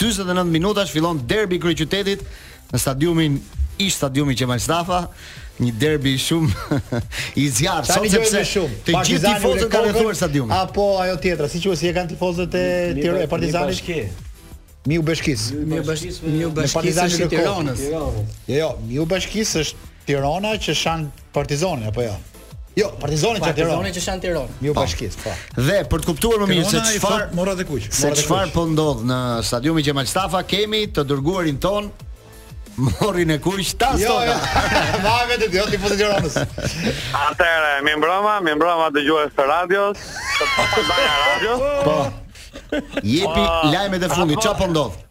49 minutash fillon derbi i kryeqytetit në stadiumin ish stadiumi Qemal Stafa, një derbi shumë i zjarr sot sepse shumë. të gjithë tifozët kanë rrethuar stadiumin. Apo ajo tjetra, si quhet si e kanë tifozët e Tiranës e Partizanit? Miu Bashkis. Miu Bashkis, Miu Bashkis është i Tiranës. Jo, jo, Miu Bashkis është Tirana që shan Partizanin apo jo? Jo, Partizani që Tiranë. Partizani që shan Tiranën. Miu Bashkis, po. Dhe për të kuptuar më mirë se çfarë morrat e kuq. Se çfarë po ndodh në stadiumin Qemal Stafa, kemi të dërguarin tonë Morrin e kuq ta jo, stoka. Jo, ma vetë ti, ti futet Tiranës. Atëre, mirëmbrëma, mirëmbrëma dëgjues të radios, të po. Jepi po. lajmet e fundit, çfarë po ndodh?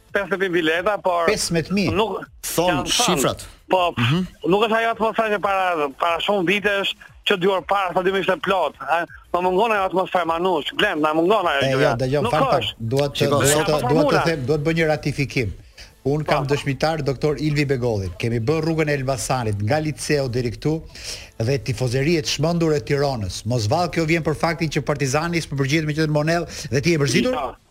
15000 bileta, por 15000. Nuk thonë shifrat. Po, mm -hmm. nuk është ajo atmosfera që para para shumë vitesh që dy orë para stadiumi ishte plot. Ma mungon ajo atmosfera Manush, Glen, ma mungon ajo. Jo, ja, dëgjoj fal pak. Dua të dua të dua të them, dua të bëj një ratifikim. Unë po. kam dëshmitar doktor Ilvi Begollin. Kemi bërë rrugën e Elbasanit nga liceu deri këtu dhe tifozeria e çmendur e Tiranës. Mos vallë kjo vjen për faktin që Partizani s'po përgjigjet me qendrën Monell dhe ti e përzitur? Jo.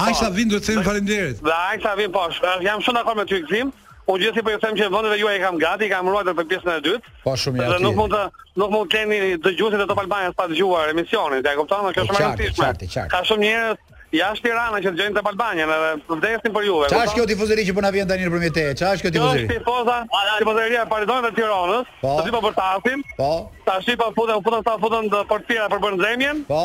Aq sa vin duhet të themi faleminderit. Dhe aq sa vin po, jam shumë dakord me ty Gzim. Unë gjithsesi po ju them që vendet e juaja i kam gati, i kam ruajtur për pjesën e dytë. Po shumë mirë. Dhe nuk mund të nuk mund të lini dëgjuesit e Top Albania pa dëgjuar emisionin, e kupton? Kjo është shumë e rëndësishme. Ka shumë njerëz jashtë Tiranës që dëgjojnë Top Albania dhe vdesin për ju. Çfarë është kjo tifozëri që po na vjen tani nëpërmjet teje? Çfarë është kjo tifozëri? Kjo tifoza, tifozëria e Partizanit të Tiranës, po. të dy po bërtasin. Po. Tashi po futen, futen sa futen portierat për bën nxemjen. Po.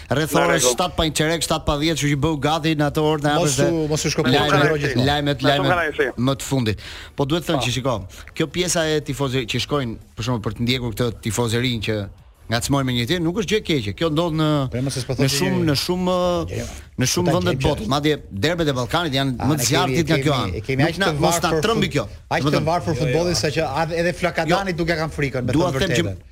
Rreth orës 7 pa çerek, 7 pa 10, kështu që bëhu gati në atë orë të hapësh. Mos u mos u shkopë gjithmonë. Lajmet, lajmet më të fundit. Po duhet të thënë po. që shiko, kjo pjesa e tifozëve që shkojnë për shembull për të ndjekur këtë tifozerinë që ngacmojnë me njëtin, nuk është gjë e keqe. Kjo ndodh në po, në shumë në shumë në shumë vende të botës. Madje derbet e Ballkanit janë ah, më të zjarrtë nga kjo anë. Kemi aq të mos ta trembi kjo. Aq të varfër futbollin sa që edhe flakadani jo. duke kanë frikën me të vërtetë.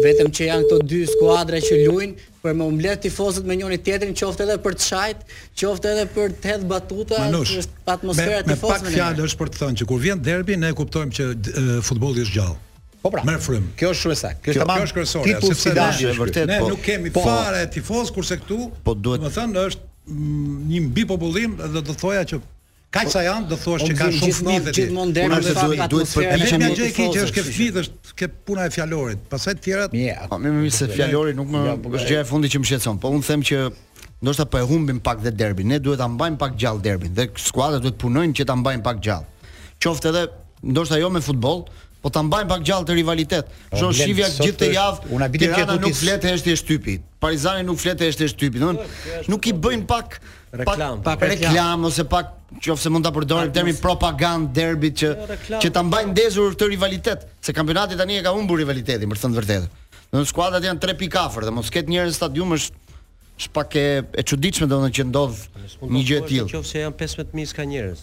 Vetëm që janë këto dy skuadra që luajnë për me u mbledh tifozët me njëri tjetrin, qoftë edhe për t'u shajt, qoftë edhe për të hedh batuta, Manush, është atmosfera e tifozëve. Me pak fjalë është për të thënë që kur vjen derbi ne kuptojmë që futbolli është gjallë. Po pra. Merr frym. Kjo është shumë saktë. Kjo është tamam. Kjo është kryesorja. Tipu si dashje vërtet. Ne po, nuk kemi po, fare tifoz kurse këtu, po duhet, do të thënë është mm, një mbipopullim dhe do thoja që Kaq sa janë, do të thuash që ka dhe shumë fëmijë të tjerë. Po ne duhet të duhet të përpiqemi. Edhe një gjë e keqe që është ke fëmijë është ke puna e fjalorit. Pastaj të tjerat. Mirë, apo më mirë se fjalori nuk më është gjëja e fundit që më shqetëson. Po unë them që ndoshta po e humbim pak dhe derbin. Ne duhet ta mbajmë pak gjallë derbin dhe skuadrat duhet të punojnë që ta mbajnë pak gjallë. Qoftë edhe ndoshta jo me futboll, po ta mbajnë pak gjallë këtë rivalitet. Po, Kështu shifja gjithë këtë javë. Unë habitem që nuk flet heshtje shtypi. Partizani nuk flet heshtje shtypi. Domthon nuk i po bëjnë pak Reklam. Pak, pak reklam ose pak qoftë se mund ta përdorim termin propagandë derbit që jo, që ta mbajnë ndezur këtë rivalitet, se kampionati tani e ka humbur rivalitetin, për të thënë të vërtetën. Domethënë skuadrat janë 3 pikë afër dhe mos ketë njerëz në stadium është është pak e çuditshme domethënë që ndodh një gjë e tillë. Nëse janë 15000 s'ka njerëz.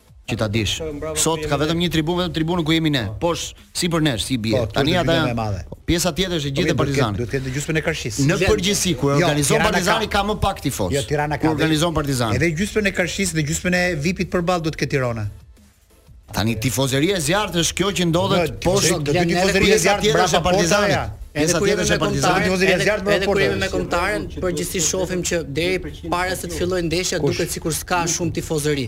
Që ta dish. Sot ka vetëm një tribunë, vetëm tribunën ku jemi ne. Poshtë, sipër nesh si bie. Po, Tani ata janë madhe. Po, pjesa tjetër është e gjitha e Partizanit. Duhet të ketë gjysmën e karshisë. Në përgjithësi kur jo, organizon Partizani ka më pak tifozë. Jo, Tirana ka. Kur organizon Partizani. Edhe gjysmën e karshisë dhe gjysmën e VIP-it përballë duhet të ketë Tirana. Tani tifozeria e zjarrtë është kjo që ndodhet poshtë do të tifozeria e zjarrtë brapa e Partizanit. Edhe kur jemi me kombëtaren, edhe kur jemi me kombëtaren, në përgjithësi shohim që deri para se të fillojë ndeshja duket sikur s'ka shumë tifozeri.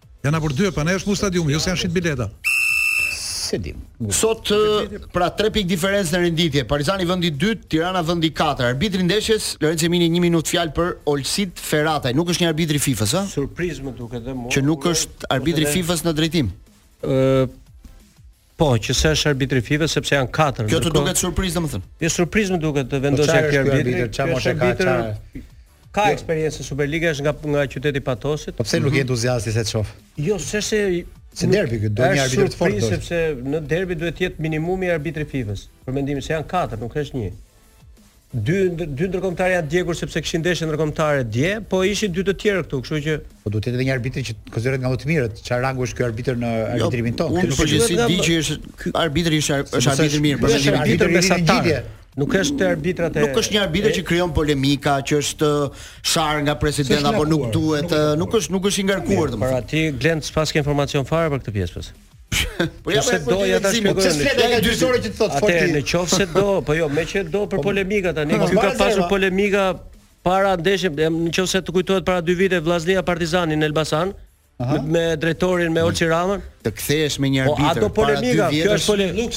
Janë hapur dyert, pa ne është mbush stadiumi, jo se janë shit bileta. S'e dimë. Sot pra 3 pikë diferencë në renditje. Partizani vendi 2, Tirana vendi 4. Arbitri i ndeshjes Lorenc Jemini 1 minutë fjalë për Olsin Ferataj. Nuk është një arbitër i FIFA-s, ë? Surprizë më duket dhe mua. Që nuk është arbitër i FIFA-s në drejtim. Ë Po, që s'është arbitër FIFA sepse janë katër. Kjo të duket surprizë domethënë. Një surprizë më duket të vendosë po këtë arbitër, çfarë mos e ka çfarë. Ka jo. eksperiencë në Superligë, është nga nga qyteti i Patosit. Po pse nuk je mhm. entuziast se s'të shof? Jo, s'është se derbi që do një arbitër të fortë. Sepse në derbi duhet të jetë minimumi i arbitrit të FIFA-s. Për mendimin se janë katër, nuk është një. Dy dy ndërkombëtarë janë djegur sepse kishin ndeshje ndërkombëtare dje, po ishin dy të tjerë këtu, kështu që Po duhet të jetë edhe një arbitër që konsiderohet nga më të mirët. Çfarë rangu është ky arbitër në jo, arbitrimin tonë? Unë nuk e di di që është arbitri është është arbitër i mirë, por është arbitër mesatar. Nuk është te arbitrat e Nuk është një arbitër që krijon polemika, që është sharë nga presidenti apo nuk duhet, nuk është nuk është i ngarkuar domethënë. Para ti Glenc s'paske informacion fare për këtë pjesë pas. Po ja se do ja ta shpjegoj. Çfarë flet ai gjyqësori që të thotë fort. Atë në qoftë se do, po jo, meqë do për po. polemika tani, ky ka pasur polemika para ndeshjes, në qoftë se të kujtohet para dy vite Vllaznia Partizani në Elbasan, me drejtorin me Olsi Ramën. Të kthehesh me një po, arbitër. Po ato polemika, kjo është polemika.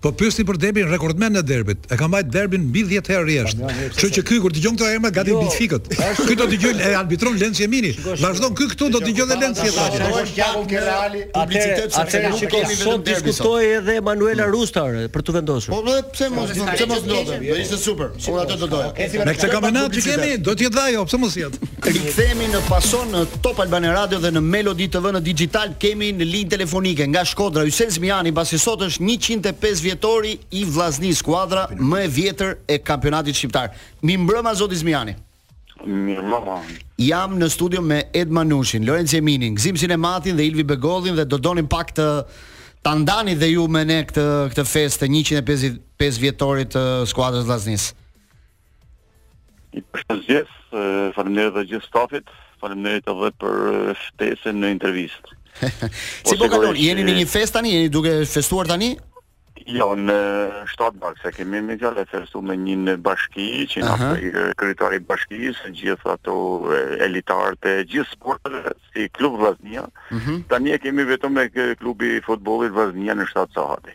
Po pyesni për derbin rekordmen i derbit. E ka mbajt derbin mbi dhjetë herë rresht. Kështu që ky kur dëgjon këto emra gati i bie të fikët. Ky do dëgjojë e arbitron Lenc Jemini. Vazhdon ky këtu do të dëgjon dhe Lenci tjetër atje. Shikoj është gjakun ke Reali, publicitet sepse atëherë nuk shikoj kemi vetëm sot derbi. U diskutua edhe Emanuela Rusta ore për t'u vendosur. Po dhe pse mos pse mos ndodhte. Do ishte super. Unë atë do doja. Me këtë kampionat që kemi do të jetë dhe ajo, pse mos jetë. Rikthehemi në Pasion në Top Albania Radio dhe në Melody TV në Digitalb kemi në linjë telefonike nga Shkodra Hysen Zmijani pasi sot është 105 vjetori i Vllaznisë, skuadra më e vjetër e kampionatit shqiptar. Mirmbrëma zoti Zmijani. Mirmbrëma. Jam në studio me Edi Manushin, Lorenc Jeminin, Gzim Sinematin dhe Ilvi Begollin dhe do donim pak të ta ndani dhe ju me ne këtë këtë festë 105 vjetorit të skuadrës së Vllaznisë. I përshëndes gjithë, faleminderit dhe gjithë stafit, faleminderit edhe për ftesën në intervistë. si po, po kalon? Jeni në një festë tani? Jeni duke festuar tani? Jo, në shtatë barë, se kemi me fjalë e festum me një në bashki, që prej kryetarit bashkisë, gjithë ato elitarët e gjithë sportëve, si klub Vllaznia, mm -hmm. tani e kemi vetëm me klubi futbollit Vllaznia në shtatë sahati.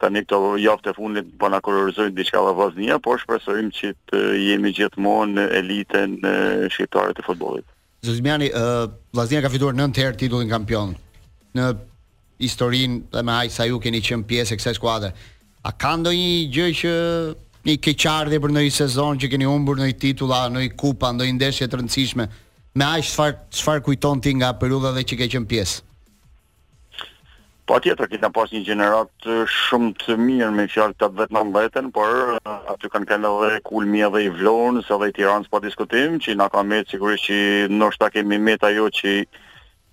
tani këto javë të fundit po na kolorizojnë diçka nga Vllaznia, por shpresojmë që të jemi gjithmonë në elitën shqiptare të futbollit. Zoti Zmijani, Vllaznia ka fituar 9 herë titullin kampion në historinë dhe me aq sa ju keni qenë pjesë e kësaj skuadre. A ka ndonjë gjë që një keqardhje për ndonjë sezon që keni humbur ndonjë titull, ndonjë kupë, ndonjë ndeshje të rëndësishme? Me aq çfarë çfarë kujtoni nga periudha dhe që ke qenë pjesë? Patjetër, kena pas një gjenerat shumë të mirë me fjalë tetëdhetënëntën, por aty ka kenë edhe kulmi edhe i Vlonës edhe i Tiranës pa diskutim, që na ka met sigurisht që ndoshta kemi met ajo që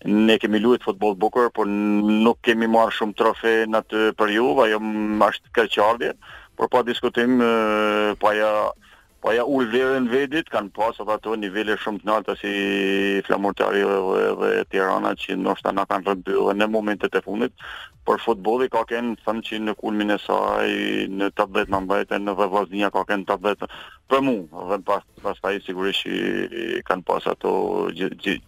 ne kemi lujt futboll bukur, por nuk kemi marrë shumë trofe në atë periudhë, ajo m'asht keqardhje, por pa diskutim, pa ja Pa ja ul vlerën vedit, kanë pas edhe ato nivele shumë të nalta si Flamurtari dhe, dhe Tirana që ndoshta na kanë rrëmby dhe në momentet e fundit, por futbolli ka kenë them që në kulmin e saj në 80-90-ën dhe Vllaznia ka kenë 80 për mu dhe pas pastaj sigurisht që kanë pas ato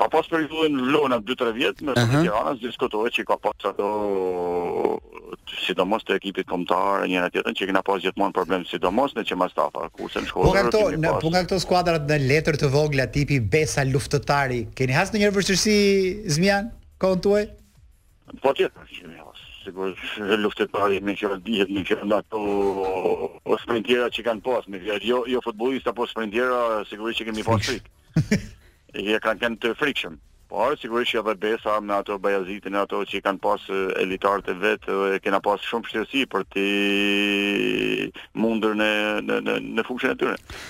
Ka pas periudhën Vlona 2-3 vjet uh -huh. Tirana s'diskutohet që i ka pas ato sidomos të ekipit kombëtar e njëra tjetrën që kena pas gjithmonë problem sidomos në Qemal Stafa, kurse në Shkodër. Po nga këto, në, po nga këto skuadrat në letër të vogla tipi Besa, Luftëtari, keni has ndonjëherë vështirësi Zmijan, kohën tuaj? Patjetër, sigurisht, Luftëtari me që dihet, me këto ato o sprintjera që kanë pas, me kjo jo, jo futbollista, po sprintjera, sigurisht që kemi pas frikë. E ja kanë kenë të frikshëm. Por, sigurisht që edhe besa me ato Bajazitin e ato që i kanë pas elitarët e vetë, e kena pas shumë vështirësi për t'i mundur në, në, në, në fushën e tyre.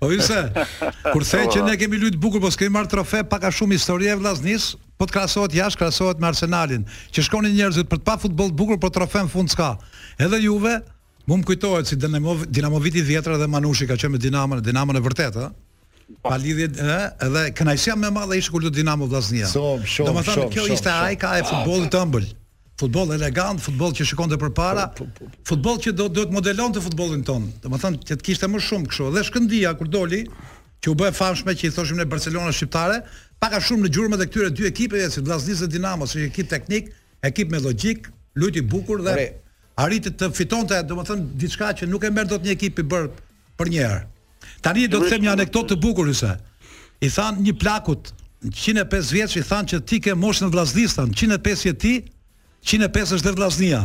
O Hyse, kur the që ne kemi luajtur bukur, po s'kemi marrë trofe, pak a shumë historia e Vllaznisë, po të krahasohet jashtë, krahasohet me Arsenalin, që shkonin njerëzit për të pa futboll të bukur, po trofe në fund s'ka. Edhe juve, mua më kujtohet si Dinamo, Dinamo viti i vjetër edhe Manushi ka qenë me Dinamon, Dinamon e vërtetë, ë. Po. Pa lidhje, ë, edhe kënaqësia më e madhe ishte kur luante Dinamo Vllaznia. Shumë, shumë, Domethënë kjo ishte ajka e futbollit të ëmbël. Futboll elegant, futboll që shikonte përpara, po, po, po. futboll që do do të modelonte futbollin ton. Domethënë që të kishte më shumë kështu. Dhe Shkëndija kur doli, që u bë e famshme që i thoshim ne Barcelona shqiptare, pak a shumë në gjurmët e këtyre dy ekipeve si Vllaznia dhe Dinamo, si ekip teknik, ekip me logjikë, lujti bukur dhe arriti të fitonte, domethënë diçka që nuk e merr dot një ekip i bërë Për një herë. Tani do të them një anekdot të bukur Hyse. I thanë një plakut 105 vjeç i thanë që ti ke moshën e Vllaznisë, thanë 105 je ti, 105 është dhe Vllaznia.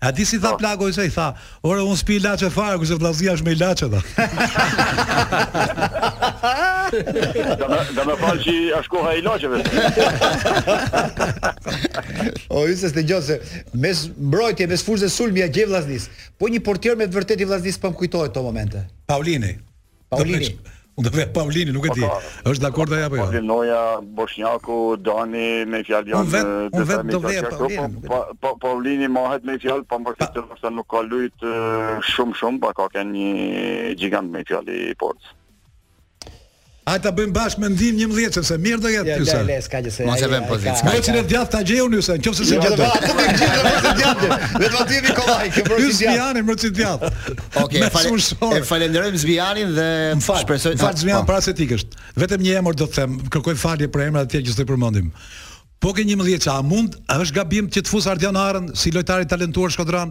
A di si tha po. plaku, Hyse, i tha, "Ore unë s'pi ilaçe fare, kurse Vllaznia është me ilaçe tha." Domethënë më fal që është koha e ilaçeve. O Hyse s'të gjose, mes mbrojtje, mesfushë, sulmi ja gje Vllaznisë. Po një portier me të vërtetë i Vllaznisë po më kujtohet këto momente. Paulini. Paulini. Unë do vej Paulini, nuk e di. Është dakord ai apo jo? Paulin Ndoja, Boshnjaku, Dani me fjalë janë. Unë vetë unë vetë do vej Paulini. Po, po Paulini mahet me fjalë, po domethënë se nuk ka lut shumë shumë, po ka kanë një gjigant me fjalë i portës. Hajde ta bëjmë bashkë më ndihmo 11 sepse mirë do jetë ky sa. Le, s'ka gjë se. Mbrojtës e vëmë, pozicion. Mbrojtës i djathtë ta gjej unë Hyse nëse s'e gjen. Atë të gjithë mbrojtës i djathtë. Vetëm aty jemi kollaj, kë vësh ti. Zmijanin mbrojtës i djathtë. Okej, e falenderojmë Zmijanin dhe shpresoj të. Fal Zmijan para se t'ikësh. Vetëm një emër do të them, kërkoj falje për emrat e tjerë që s'do përmendim. Po ke 11 ça, a mund, a është gabim që të fus Ardian Arrën si lojtar i talentuar shkodran?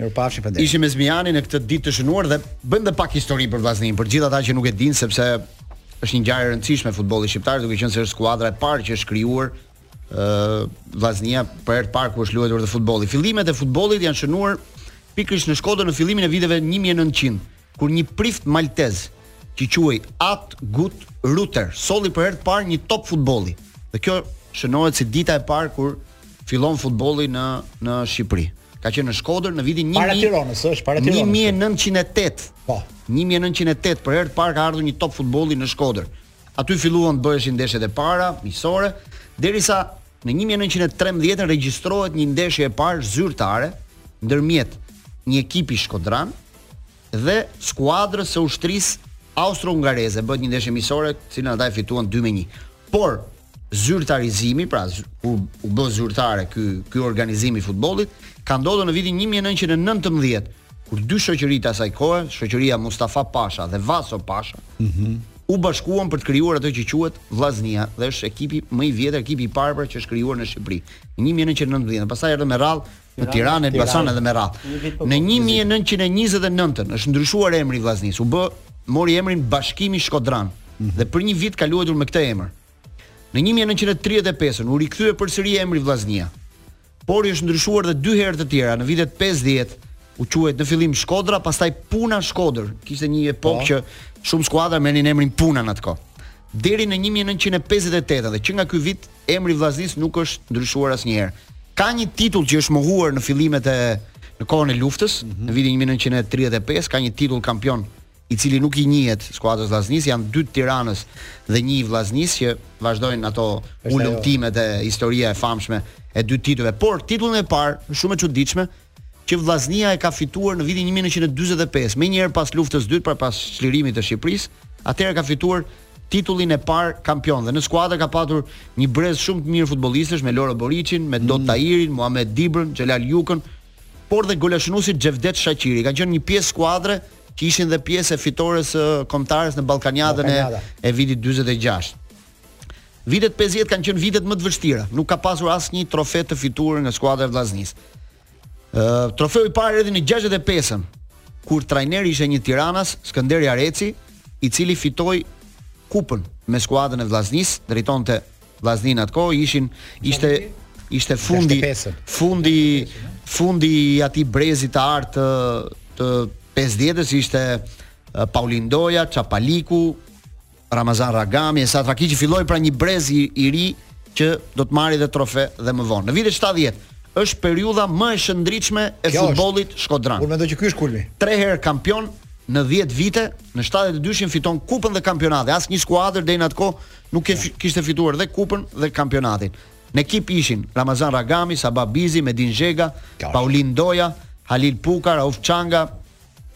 Mirupafshim, faleminderit. Ishim me Zmijanin në këtë ditë të shënuar dhe bëjmë edhe pak histori për Vllazninë, për gjithë ata që nuk e dinë sepse është një ngjarje e rëndësishme futbolli shqiptar, duke qenë se është skuadra e parë që është krijuar ë Vllaznia për herë të parë ku është luajtur dhe futbolli. Fillimet e futbollit janë shënuar pikërisht në Shkodër në fillimin e viteve 1900. kur një prift maltez që quhej At Gut Ruter solli për herë të parë një top futbolli. Dhe kjo shënohet si dita e parë kur fillon futbolli në në Shqipëri. Ka qenë në Shkodër në vitin 1000 para Tiranës, është para Tiranës. 1908. Po. 1908 për herë të parë ka ardhur një top futbolli në Shkodër. Aty filluan të bëheshin ndeshjet e para, miqësore, derisa në 1913 regjistrohet një ndeshje e parë zyrtare ndërmjet një ekipi shkodran dhe skuadrës së ushtrisë austro-hungareze, bëhet një ndeshje miqësore, të cilën ata e fituan 2 me 1. Por zyrtarizimi, pra kur u bë zyrtare ky ky organizim i futbollit, ka ndodhur në vitin 1919, kur dy shoqëri të asaj kohe, shoqëria Mustafa Pasha dhe Vaso Pasha, mm -hmm. u bashkuan për të krijuar atë që quhet Vllaznia dhe është ekipi më i vjetër, ekipi i parë pra që është krijuar në Shqipëri. Në 1919, pastaj erdhën me radhë në Tiranë, Elbasan edhe me radhë. Në 1929-ën është ndryshuar emri i Vllaznisë, u bë mori emrin Bashkimi Shkodran mhm. dhe për një vit ka luajtur me këtë emër. Në 1935-ën u rikthye përsëri emri Vllaznia. Por i është ndryshuar edhe dy herë të tjera në vitet 50 u quajt në fillim Shkodra, pastaj Puna Shkodër. Kishte një epokë po. që shumë skuadra merrnin emrin Puna në atë kohë. Deri në 1958 dhe që nga ky vit emri i Vllaznisë nuk është ndryshuar asnjëherë. Ka një titull që është mohuar në fillimet e në kohën e luftës, mm -hmm. në vitin 1935 ka një titull kampion i cili nuk i njihet skuadrës Vllaznis, janë dy të Tiranës dhe një i Vllaznis që vazhdojnë ato hulumtimet e historia e famshme e dy titujve, por titullin e parë, shumë e çuditshme, që Vllaznia e ka fituar në vitin 1945, menjëherë pas Luftës së Dytë, pra pas çlirimit të Shqipërisë, atëherë ka fituar titullin e parë kampion dhe në skuadër ka patur një brez shumë të mirë futbollistësh me Loro Boriçin, me Dod mm. Tahirin, Muhamet Dibrën, Xhelal Jukën, por dhe golashënuesi Xhevdet Shaqiri, kanë qenë një pjesë skuadre që ishin dhe pjesë e fitores së kombëtares në Ballkaniadën e, e vitit 46. Vitet pesëdhjetë kanë qenë vitet më të vështira. Nuk ka pasur asnjë trofe të fituar nga skuadra e Vllaznisë. Ë trofeu i parë erdhi në 65-ën, kur trajneri ishte një tiranas, Skënder Jareci, i cili fitoi kupën me skuadrën e Vllaznisë, drejtonte Vllazninë at kohë, ishin ishte ishte fundi fundi fundi i atij brezi të artë të 50-s ishte Paulin Ndoja, Çapaliku, Ramazan Ragami Esat Rakiqi filloi pra një brez i, i ri që do të merrte edhe trofe dhe më vonë. Në vitet 70 është periudha më e shndritshme e Kjo futbollit shkodran. Unë mendoj që ky është kulmi. Tre herë kampion në 10 vite, në 72-shin fiton kupën dhe kampionatin. Asnjë skuadër deri në atë kohë nuk e fi, kishte fituar dhe kupën dhe kampionatin. Në ekip ishin Ramazan Ragami, Sabah Bizi, Medin Zhega, Paulin Ndoja, Halil Puka, Rauf Çanga,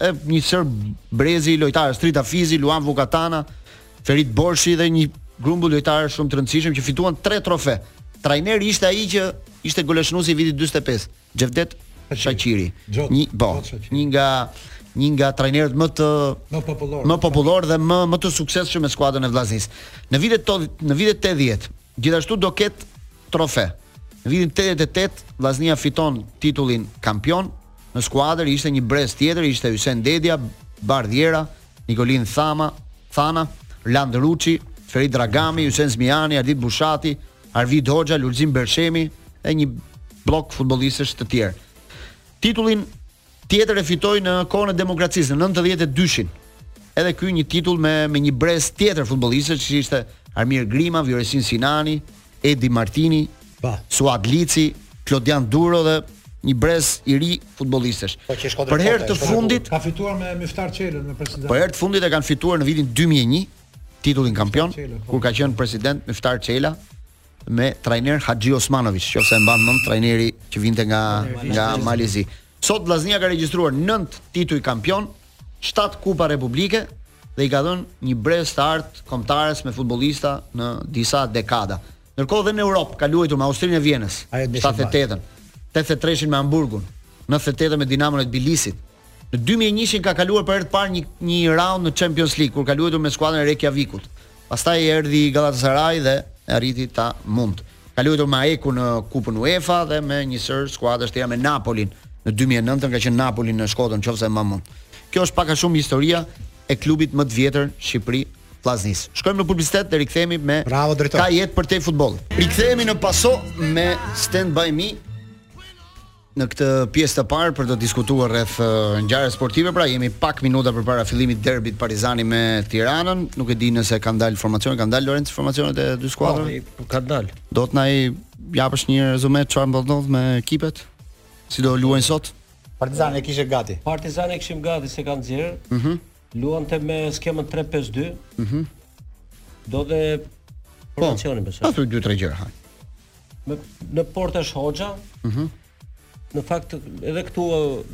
e një sërë brezi lojtarësh, Astrit Hafizi, Luan Vukatana, Ferit Borshi dhe një grumbull lojtarë shumë të rëndësishëm që fituan 3 trofe. Trajneri ishte ai që ishte golashënuesi i vitit 45, Xhevdet Shaqiri. Një po, një nga një nga trajnerët më të më popullor, më popullor dhe më më të suksesshëm me skuadrën e Vllaznisë. Në vitet to, në vitet 80 Gjithashtu do ketë trofe. Në vitin tetëdhjetë e tetë Vllaznia fiton titullin kampion, në skuadër ishte një brez tjetër, ishte Hysen Dedja, Bardh Iera, Nikolin Thama, Thana, Roland Luçi, Ferid Rragami, Hysen Zmijani, Ardit Bushati, Arvid Hoxha, Lulzim Bershemi e një bllok futbollistësh të tjerë. Titullin Tjetër e fitoi në kohën e demokracisë në 92-shin. Edhe ky një titull me me një brez tjetër futbollistësh që ishte Armir Grima, Vioresin Sinani, Edi Martini, pa. Suad Liçi, Klodian Duro dhe një brez i ri futbollistësh. Po, për herë të fundit ka fituar me Myftar Çelën me president. Për herë të fundit e kanë fituar në vitin 2001 titullin kampion kur ka qenë president Myftar Çela me trajner Haxhi Osmanoviç, qoftë se e mban mend trajneri që vinte nga nga Mali i Zi. Sot Vllaznia ka regjistruar 9 tituj kampion, 7 kupa republike dhe i ka dhënë një brez të artë kombëtares me futbollista në disa dekada. Ndërkohë dhe në Europë ka luajtur me Austrinë e Vjenës, 78-ën, 83-shin me Hamburgun, 98-ën me Dinamon e Tbilisit, Në dy mijë e një ka kaluar për herë të parë një një raund në Champions League kur ka luajtur me skuadrën e Reykjavikut. Pastaj erdhi Galatasaray dhe arriti ta mund. Ka luajtur me AEK-un në Kupën UEFA dhe me një sërë skuadrash të tjera me Napolin. Në 2009 ka qenë Napoli në Shkodër, nëse e mban mend. Kjo është pak a shumë historia e klubit më të vjetër Shqipëri Vllaznisë. Shkojmë në publicitet dhe rikthehemi me Bravo drejtor. Ka jetë përtej futbollit. Rikthehemi në Pasion me Stand by Me. Në këtë pjesë të parë për të diskutuar rreth ngjarjeve sportive, pra jemi pak minuta përpara fillimit të derbit Partizani me Tiranën, nuk e di nëse kanë dalë formacionet, kanë dalë Lorenc formacionet e dy skuadrave? Po, po kanë dalë. Do të na i japësh një rezume çfarë do të ndodhë me ekipet? Si do luajnë sot? Partizani e kishte gati. Partizani e kishim gati se kanë xhiro. Mhm. Mm Luante me skemën 3-5-2. Mhm. Mm do të po, formacionin po, besoj. Ato dy tre gjëra. Në në portë është Hoxha. Mhm. Mm në fakt edhe këtu,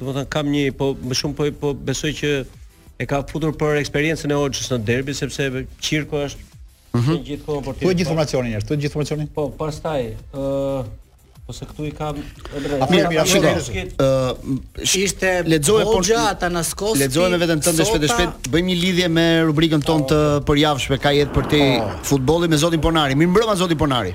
domethënë kam një, po më shumë po po besoj që e ka futur për eksperiencën e Hoxhës në derbi sepse Qirko është mm -hmm. gjithkohë portier. Po gjithë formacionin është, gjithë formacionin. Po, pastaj ë uh, ose këtu i kam edhe mirë shiko ë ishte lexoje por ja ata na skos lexoje me veten tënde shpejt e shpejt bëjmë një lidhje me rubrikën tonë të përjavshme ka jetë përtej po. futbollit me zotin Ponari mirëmbrëma zoti Ponari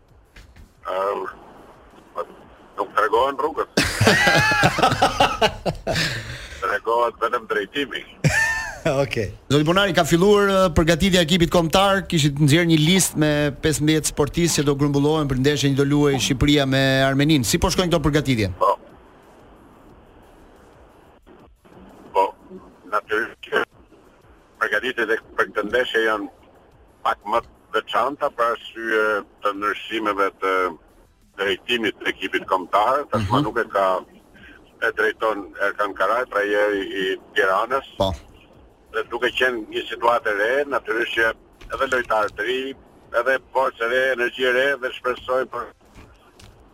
Ëm. Po, nuk tregohen rrugët. Tregohet vetëm drejtimi. Okej. Zoti Ponari ka filluar uh, përgatitja e ekipit kombëtar, kishit nxjerrë një listë me 15 sportistë që do grumbullohen për ndeshjen që do luajë Shqipëria me Armeninë. Si po shkojnë këto përgatitje? Po. Po, natyrisht që përgatitjet për këtë ndeshje janë pak më të veçanta për arsye të ndryshimeve të drejtimit të ekipit kombëtar, tashmë nuk e ka e drejton Erkan Karaj, trajneri i Tiranës. Po. Dhe duke qenë një situatë e re, natyrisht që edhe lojtarë të ri, edhe forcë e re, energji e re dhe shpresoj për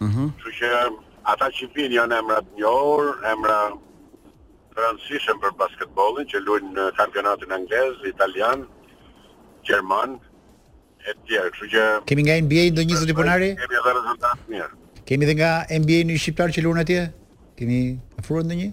Mhm. Kështu që ata që vijnë janë emra të njohur, emra të rëndësishëm për basketbollin që luajnë në kampionatin anglez, italian, gjerman e të tjerë. Kështu që kemi nga NBA ndonjë zoti Ponari? Kemi edhe rezultat të mirë. Kemi edhe nga NBA një shqiptar që luan atje? Kemi afruar ndonjë?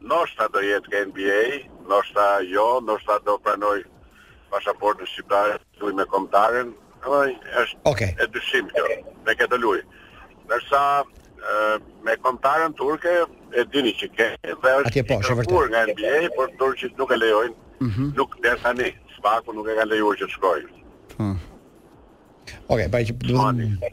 Ndoshta do jetë ke NBA, ndoshta jo, ndoshta do pranojë pasaportën shqiptare, luaj me kombëtaren, domethënë është okay. e dyshim kjo, me këtë luaj. Ndërsa me kombëtaren turke e dini që ke dhe është Atje po, është vërtet. Nga NBA, por turqit nuk e lejojnë. Mm -hmm. Nuk deri tani, të paktën nuk e ka lejuar që të shkojë. Hmm. Okej, okay, pa që do të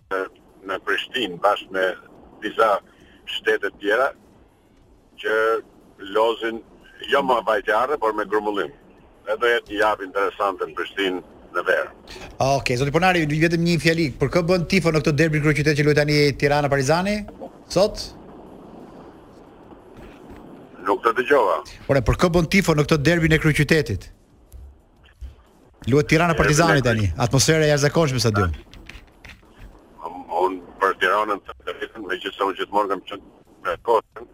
në Prishtinë bashkë me disa shtete tjera që lozin jo më vajtje-ardhje, por me grumbullim. Dhe do jetë një javë interesante në Prishtinë në verë. Okej, okay, zoti Ponari, vetëm një fjali, për kë bën tifo në këtë derbi kryeqytetas që luhet tani Tirana Partizani? Sot? Nuk të dëgjova. Ore, për kë bën tifo në këtë derbin e kryeqytetit? Luhet Tirana Partizani tani, atmosfera e jashtëzakonshme në stadium. Unë për Tiranën të them të drejtën, megjithëse unë gjithmonë kam qenë me kotën,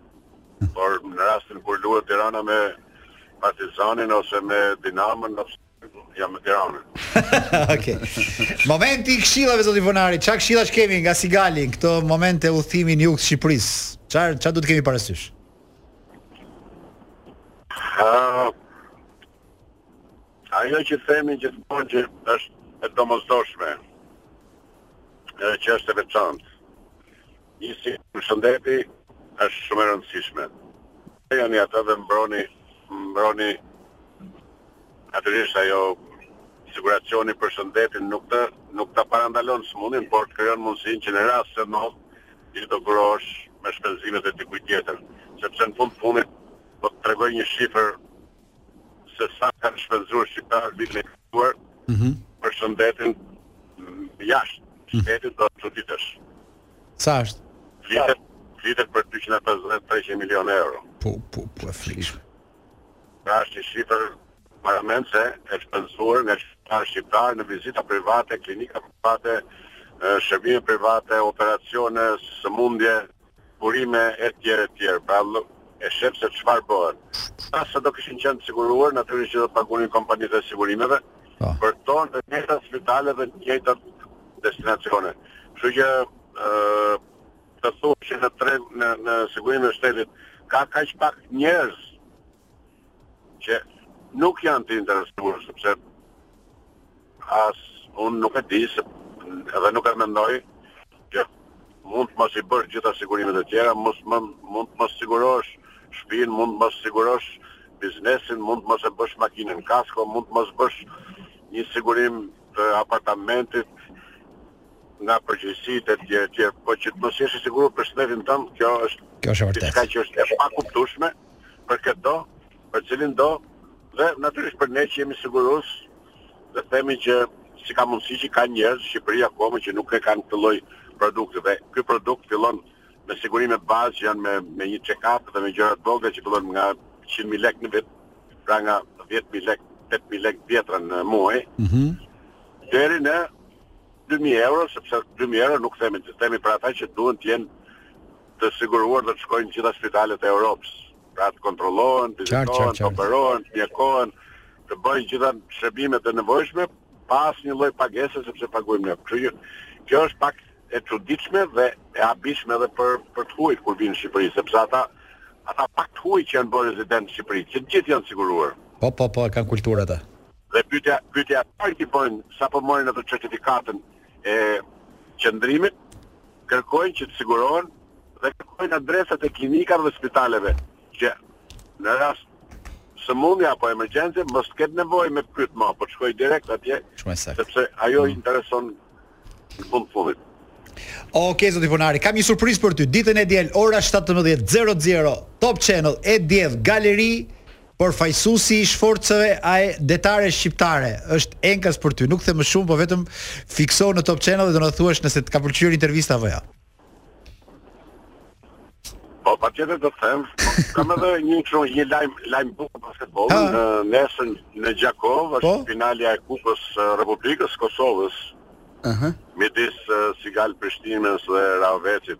por në rastin kur luhet Tirana me Partizanin ose me Dinamon, ose jam me Tiranën. Okej. Momenti i këshillave zoti Ponari, ça këshillash kemi nga Sigali në këtë moment udhëtimi në jug të Shqipërisë? Çfarë çfarë do të kemi parasysh? Ajo që themi gjithmonë që është e domosdoshme, edhe që është e veçantë. Një si shëndeti është shumë e rëndësishme. Dhe janë ata dhe mbroni, mbroni natyrisht ajo siguracioni për shëndetin nuk të nuk ta parandalon sëmundjen, por të krijon mundësinë që në rast se ndodh ti të kurohesh me shpenzimet e dikujt tjetër, sepse në fund të fundit po të tregoj një shifër se sa kanë shpenzuar shqiptarët vitin e kaluar Mhm. për shëndetin mm, jashtë mhm. shtetit do të çuditesh. Sa është? Flitet flitet për 250-300 milionë euro. Po, po, po e frikshme. Pra është një shifër paramendo se e shpenzuar nga shqiptarë shqiptarë në vizita private, klinika private, shërbime private, operacione, sëmundje, burime e tjera e tjera pra e shef se çfarë bëhet ata se do kishin qenë të siguruar natyrisht që do të pagunin kompanitë e sigurimeve po. për to në të njëjtat spitale dhe në të njëjtat destinacione kështu që të thuash që në treg në në sigurimin e shtetit ka kaq pak njerëz që nuk janë të interesuar sepse as unë nuk e di se edhe nuk e mendoj që mund të mos i bësh gjitha sigurimet e tjera, mos mund mund të mos sigurosh shtëpinë, mund të mos sigurosh biznesin, mund të mos e bësh makinën kasko, mund të mos bësh një sigurim të apartamentit nga përgjegjësitë e tjera, tjera, po që të mos jesh i sigurt për shëndetin tënd, kjo është kjo është vërtet diçka që është e pakuptueshme. për këdo, për cilindo dhe natyrisht për ne që jemi sigurues dhe themi që si ka mundësi që ka njerëz në Shqipëri akoma që nuk e kanë këtë lloj produkti dhe ky produkt fillon me sigurime bazë që janë me, me një check-up dhe me gjëra të vogla që fillon nga 100.000 lek në vit, pra nga 10.000 lek, 8.000 lek të vjetra në muaj, mm -hmm. deri në 2.000 euro, sepse 2.000 euro le të themi, të themi për ata që duhen të jenë të siguruar dhe të shkojnë në gjitha spitalet e Europës. Pra të kontrollohen, vizitohen, të operohen, të mjekohen, të bëjnë gjitha shërbimet e nevojshme pa asnjë lloj pagese sepse paguajmë ne. Kështu që kjo është pak e çuditshme dhe e habishme edhe për për të huajt kur vijnë në Shqipëri, sepse ata ata pak të huaj që janë bërë rezidentë në Shqipëri, që të gjithë janë siguruar. Po po po, e kanë kulturë ata. Dhe pyetja pyetja e parë që bëjnë sapo marrin atë certifikatën e qëndrimit, kërkojnë që të sigurohen dhe kërkojnë adresat e klinikave dhe spitaleve që në rast sëmundje apo emergjence mos të ketë nevojë me pyet ma, po të shkojë direkt atje. Shumë saktë. Sepse ajo i mm. intereson në fund fundit. Ok, okay, zoti Ponari, kam një surprizë për ty. Ditën e diel ora 17:00 Top Channel e diel galeri Përfaqësuesi i forcave e detare shqiptare është enkas për ty. Nuk them më shumë, po vetëm fikso në Top Channel dhe do na thuash nëse të ka pëlqyer intervista apo jo. Po patjetër do të them, kam edhe një kështu një lajm lajm të bukur për basketbollin, nesër në Gjakovë është po? finalja e Kupës së Republikës së Kosovës. Ëh. Midis Sigal Prishtinës dhe Rahovecit.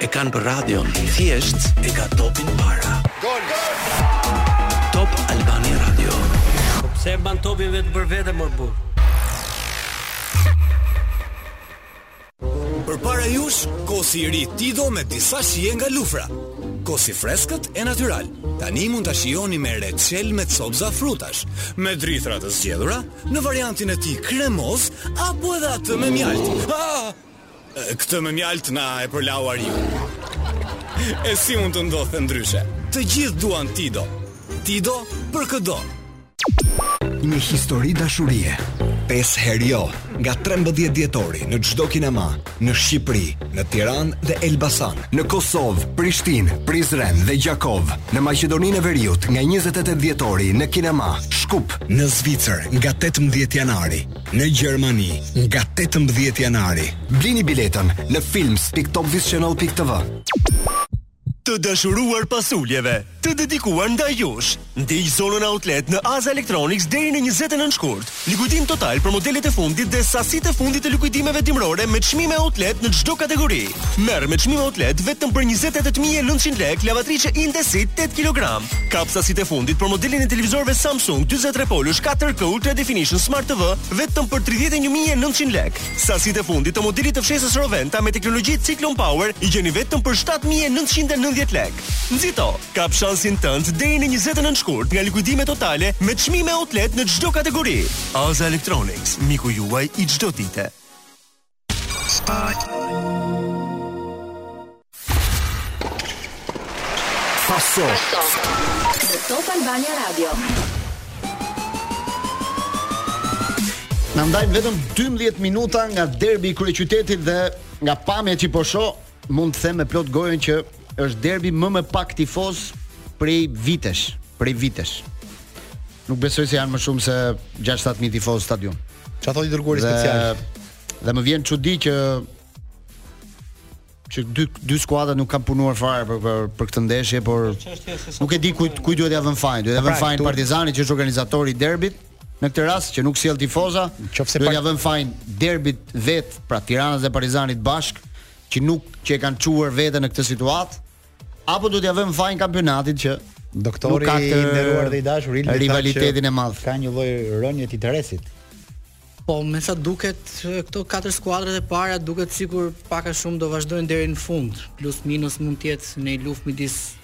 E kanë për radion, thjesht e ka topin para. Gol, gol! Top Albania Radio. Po pse e ban topin vetë për vete, mor burrë? Përpara jush, kosi i ri Tido me disa shije nga Lufra. Kos i freskët e natyral. Tani mund ta shijoni me reçel me copza frutash, me drithra të zgjedhura, në variantin e tij kremoz, apo edhe atë me mjaltë. Ah! Këtë me mjaltë na e përlau Ariu. E si mund të ndodhte ndryshe? Të gjithë duan Tido. Tido për këdo. Një histori dashurie. Pesë herë jo, nga 13 dhjetori në çdo kinema, në Shqipëri, në Tiranë dhe Elbasan, në Kosovë, Prishtinë, Prizren dhe Gjakovë, në Maqedoninë e Veriut nga 28 dhjetori në kinema, Shkup, në Zvicër nga 18 janari. Në Gjermani nga tetëmbëdhjetë janari. Blini biletën në films.top-channel.tv. Të dashuruar pas uljeve të dedikuar ndaj jush, ndiq zonën Outlet në Aza Electronics deri në njëzet e nëntë shkurt. Likuidim total për modelet e fundit dhe sasitë e fundit të likuidimeve dimërore me çmime Outlet në çdo kategori. Merr me çmime outlet vetëm për 28900 lekë lavatriçe Indesit 8 kg. Kap sasitë e fundit për modelin e televizorëve Samsung 43 polësh 4K Ultra Definition Smart TV vetëm për 31900 lekë. Sasitë e fundit të modelit të fshesës Rowenta me teknologji Cyclone Power i gjeni vetëm për 7990 lekë. Nxito, kap shansin tënd deri në 29 shkurt nga likuidime totale me çmime outlet në çdo kategori. Aza Electronics, miku juaj i çdo dite. Paso. Në Top Albania Radio. Na ndajnë vetëm 12 minuta nga derbi i kryeqytetit dhe nga pamja që po shoh, mund të them me plot gojën që Është derbi me më pak tifozë prej vitesh, prej vitesh. Nuk besoj se janë më shumë se 6-7000 tifozë në stadium. Çfarë thotë i dërguari special? Dhe më vjen çudi që që dy dy skuadrat nuk kanë punuar fare për për, për këtë ndeshje, por nuk e di kujt kujt duhet t'ia vëmë fajin. Duhet t'ia vëmë pra, fajin Partizanit që është organizatori i derbit. Në këtë rast që nuk sjell tifoza, duhet t'ia vëmë fajin derbit vetë, pra Tiranës dhe Partizanit bashkë, që nuk që e kanë çuar veten në këtë situatë, apo do t'ia vëmë fajin kampionatit që doktori ka i nderuar dhe i dashur Ildi rivalitetin e madh. Ka një lloj rënie të interesit. Po me sa duket këto katër skuadrat e para duket sikur pak a shumë do vazhdojnë deri në fund, plus minus mund të jetë një luftë midis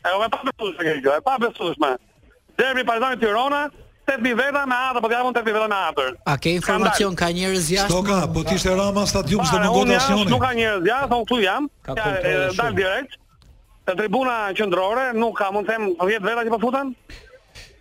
E o m'e pabesushme ke kjo, e pabesushme. Derbi Partizani Tirona, 8000 veta me atë, po të japun 8000 veta me atë. A ke informacion ka njerëz jashtë? S'do ka, po të ishte Rama në stadium s'do më hynte asnjëri. Nuk ka njerëz jashtë, unë këtu jam. Ka kontroll shumë. direkt. Te tribuna qendrore nuk ka, mund të them 10 veta që po futen.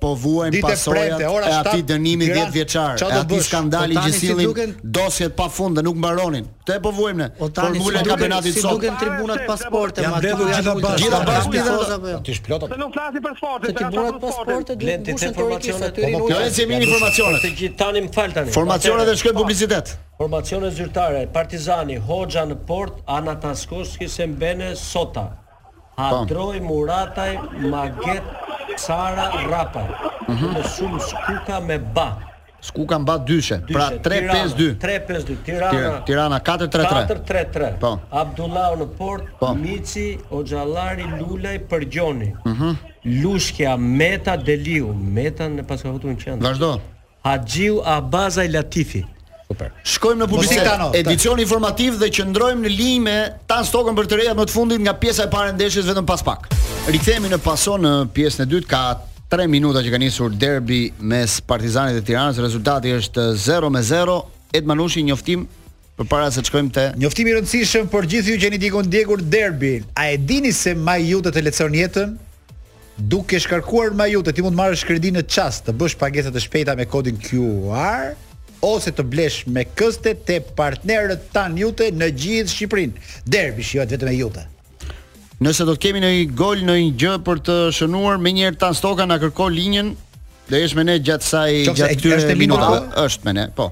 po vuajmë pasojat e atij dënimi 10 vjeçar, e atij skandali që sillnin dosjet pa fund dhe nuk mbaronin. Këtë po vuajmë ne. Formula e kampionatit sot. Si duken tribunat pa sport e madh. Gjithë bashkë. Gjithë bashkë me zonë. Ti shplot. Se nuk flasin për sport, se tribunat pa sport e duhet të mbushën teorinë e tyre. Po ecë mirë informacionet. Të gjithë tani më fal tani. Formacionet e shkojmë publicitet. Formacione zyrtare, Partizani, Hoxha në portë, Atanasoski, Sembene, Sota. Hadroj Murataj Maguette Cara Rrapaj dhe në sulm Skuka me Ba. Skuka me Ba dyshe. Pra 3-5-2. 3-5-2. Tirana. Tirana 4-3-3. 4-3-3. Po. Abdullahu në portë, po. Mici, Hoxhallari, Lulaj, Përgjoni. Mhm. Lushkja, Meta, Deliu. Meta në paska hutu në qendër. Vazhdo. Haxhiu Abazaj Latifi. Super. Shkojmë në publicitet tani. Edicion informativ dhe qëndrojmë në linjë me Tan Stokën për të rejat më të fundit nga pjesa e parë e ndeshjes vetëm pas pak. Rikthehemi në paso në pjesën e dytë ka 3 minuta që ka nisur derbi mes Partizanit dhe Tiranës. Rezultati është 0 me 0. Ed Manushi njoftim Përpara se të shkojmë te Njoftim i rëndësishëm për gjithë ju që jeni duke ndjekur derbin. A e dini se MyIute të lehtëson jetën? Duke shkarkuar MyIute, ti mund të marrësh kredi në çast, të bësh pagesa të shpejta me kodin QR ose të blesh me këste te partnerët tanë Iute në gjithë Shqipërinë. Derbi shijohet vetëm me Iute. Nëse do të kemi ndonjë gol, ndonjë gjë për të shënuar, menjëherë Tan Stoka na kërko linjën, dhe je me ne gjatë saj, gjatë këtyre minutave. Është me ne, po.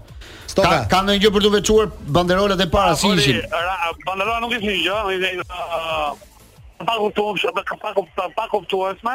Stoka. Ka, ka ndonjë gjë për të veçuar banderolat e para si ishin? Banderola nuk ishin gjë, ishin pa kuptim, pa ku pa ku pakuptueshme.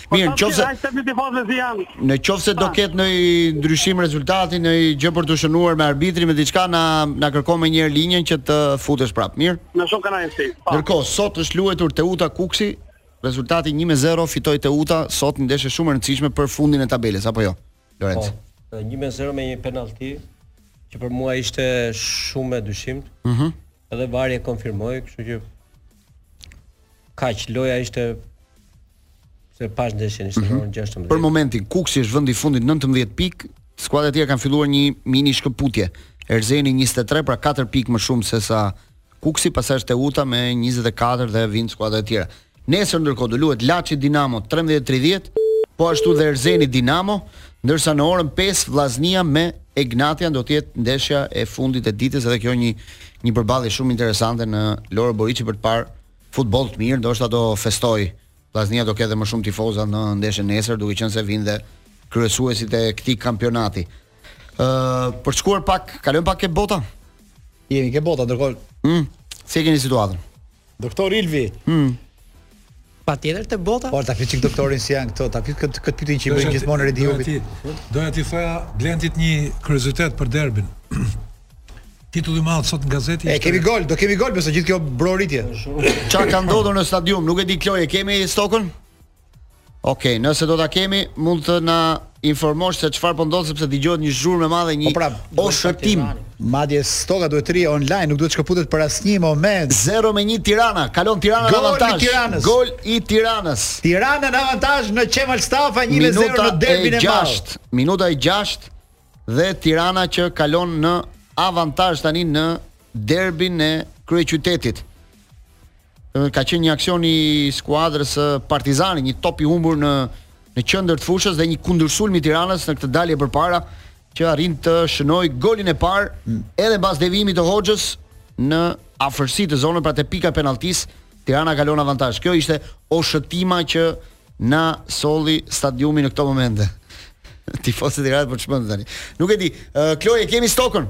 Po Mirë, nëse ai është një tifoz me Zian. Në qoftë se do ketë ndonjë ndryshim rezultati ndonjë gjë për të shënuar me arbitrin me diçka na na kërko menjëherë linjën që të futesh prapë, mirë? Me shumë kënaqësi. Ndërkohë, sot është luajtur Teuta Kukësi, rezultati 1-0 fitoi Teuta, sot një ndeshje shumë e rëndësishme për fundin e tabelës, apo jo? Lorenc. Po, 1-0 me një penallti që për mua ishte shumë e dyshimtë. Mhm. Mm Edhe Vari e konfirmoi, kështu që kaq loja ishte se pas ndeshjen ishte mm -hmm. 16. Për momentin Kukësi është vendi i fundit 19 pikë, skuadrat e tjera kanë filluar një mini shkëputje. Erzeni 23 pra 4 pikë më shumë sesa Kukësi, pastaj është Teuta me 24 dhe vijnë skuadrat e tjera. Nesër ndërkohë do luhet Laçi Dinamo trembëdhjetë e tridhjetë, po ashtu dhe Erzeni Dinamo, ndërsa në orën pesë Vllaznia me Egnatian do të jetë ndeshja e fundit e ditës edhe kjo një një përballje shumë interesante në Loro Boriçi për të parë futboll të mirë, ndoshta do festojë Vllaznia do ketë dhe më shumë tifoza në ndeshjen nesër, duke qenë se vijnë dhe kryesuesit e këtij kampionati. Ë, uh, për të shkuar pak, kalojmë pak ke bota. Jemi ke bota, ndërkohë. Hm. Si e keni situatën? Doktor Ilvi. Hm. Patjetër te bota? Por ta fik çik doktorin si janë këto, ta fik çik këtë, këtë pyetjen që i bëjnë gjithmonë Redi Jupit. Doja t'i thoja Blendit një kuriozitet për derbin. Titulli i madh sot në gazetë. E kemi gol, do kemi gol, besoj gjithë kjo broritje. Çfarë ka ndodhur në stadium, nuk e di Kloj, e kemi Stokën? Ok, nëse do ta kemi, mund të na informosh se çfarë po ndodh sepse dëgjohet një zhurmë e madhe një po pra, oshëtim. Madje Stoka duhet të rri online, nuk duhet të shkëputet për asnjë moment. 0 me 1 Tirana, kalon Tirana në avantazh. Gol i Tiranës. Gol i Tiranës. Tirana në avantazh në Qemal Stafa 1-0 në derbin e madh. Minuta e 6 dhe Tirana që kalon në avantazh tani në derbin e kryeqytetit. ka qenë një aksion i skuadrës së Partizanit, një top i humbur në në qendër të fushës dhe një kundërsulm i Tiranës në këtë dalje përpara që arrin të shënojë golin e parë hmm. edhe pas devijimit të Hoxhës në afërsi të zonës pra te pika penalltisë, Tirana kalon avantazh. Kjo ishte oshëtima që na solli stadiumi në këto momente. Tifozët e Tiranës po çmenden tani. Nuk e di, uh, Kloje kemi Stokën.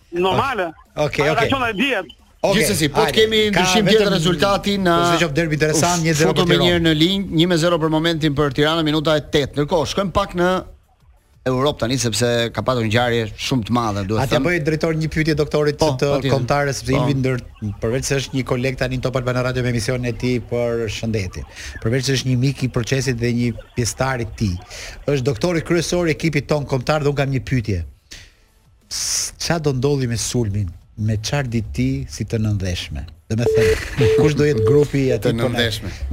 Normale. Okej, okej. Ka qenë e diet. Okay, Gjithsesi, po të kemi ndryshim tjetër rezultati në Po se derbi interesant 1-0 për Tiranë. Futemi njëherë në linjë, 1-0 për momentin për Tiranën minuta e 8. Ndërkohë, shkojmë pak në Europë tani sepse ka patur një ngjarje shumë të madhe, duhet të them. T'i bëj, drejtor, një pyetje doktorit po, të po, kombëtares sepse Ilvi ndër përveç se është një koleg tani në Top Albania Radio me emisionin e tij për shëndetin. Përveç se është një mik i procesit dhe një pjesëtar i tij. Është doktori kryesor i ekipit tonë kombëtar dhe un kam një pyetje. Ç'a do ndodhi me sulmin? Me çar di, ti si të nëndheshme? Domethënë, kush do jetë grupi i aty po na.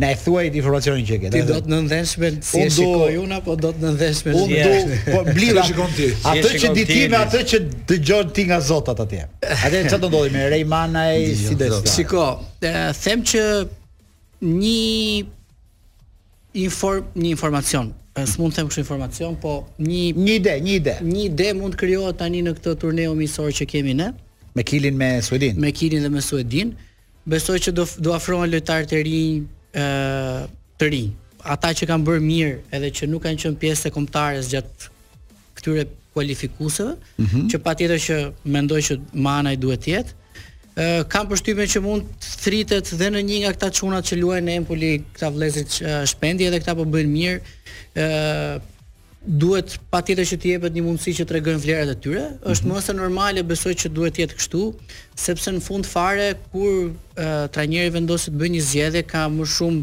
Na e thuaj informacionin që ke. Ti do të nëndheshme si e shikoj unë, po do të nëndheshme si e shikoj unë? Po bli ta shikon ti. Atë që di ti me atë që dëgjon ti nga zotat atje. Atë ç'a do ndodhi me Rey Manaj si do të. Shiko, them që një Inform, një informacion. S'mund të them kështu informacion, po një një ide, një ide. Një ide mund të krijohet tani në këtë turne miqësor që kemi ne. Me Kilin me Suedinë. Me Kilin dhe me Suedinë. Besoj që do do afrohen lojtarë të rinj, ë të rinj. Ata që kanë bërë mirë edhe që nuk kanë qenë pjesë e kombëtares gjatë këtyre kualifikuesve, mm -hmm. që patjetër që mendoj që Manaj duhet të jetë. Ë kam përshtypjen që mund të thritet dhe ndonjë nga këta çunat që luajnë në Empoli, këta vëllezërit Shpendi edhe këta po bëjnë mirë. Ë duhet patjetër që t'i jepet një mundësi që të tregojnë vlerat e tyre. Është mm -hmm. mëse normale, besoj që duhet të jetë kështu, sepse në fund fare kur uh, trajneri vendos të bëjë një zgjedhje ka më shumë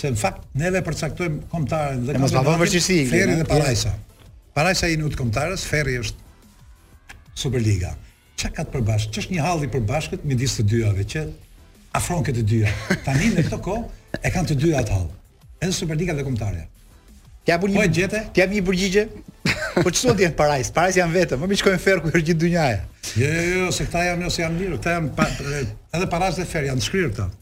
Se në fakt neve përcaktojmë kombëtaren dhe kombëtaren. Mos lavon vështirësi. Ferri dhe Parajsa. Parajsa i duket kombëtares, Ferri është Superliga. Çka ka të përbashkët? Ç'është një hall i përbashkët midis të dyjave që afron këto dyja. Tani në këtë kohë e kanë të dyja atë hall. Edhe Superliga dhe kombëtarja. Ti a ke një përgjigje? Ti a ke një përgjigje? Po ç'do te Parajsa, Parajsë janë vetëm, mua shkojnë te Ferri ku është gjithë dynjaja. Jo, jo, jo, se këta janë, ose janë mirë, këta janë pa, edhe Parajsa dhe Ferri janë shkrirë këta.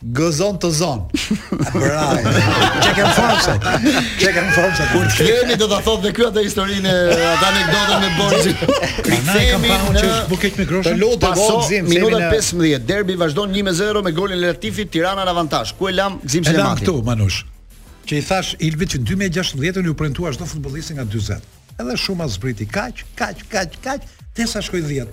Gëzon të zon. Bravo. Çe kem forca. Çe kem forca. Kur të kthehemi do ta thotë ky atë historinë e atë anekdotën me borxhin. Kthehemi në që është buket me groshën. Të lutem borxhin, minuta 15. Derbi vazhdon 1-0 me golin e Latifit Tirana në avantazh. Ku e lamë Gzim Selamati? Lamë këtu Manush. Që i thashë Ilvit që 2016 u premtua çdo futbollist nga 40. Edhe shuma zbriti kaq, kaq, kaq, kaq, derisa shkoi 10.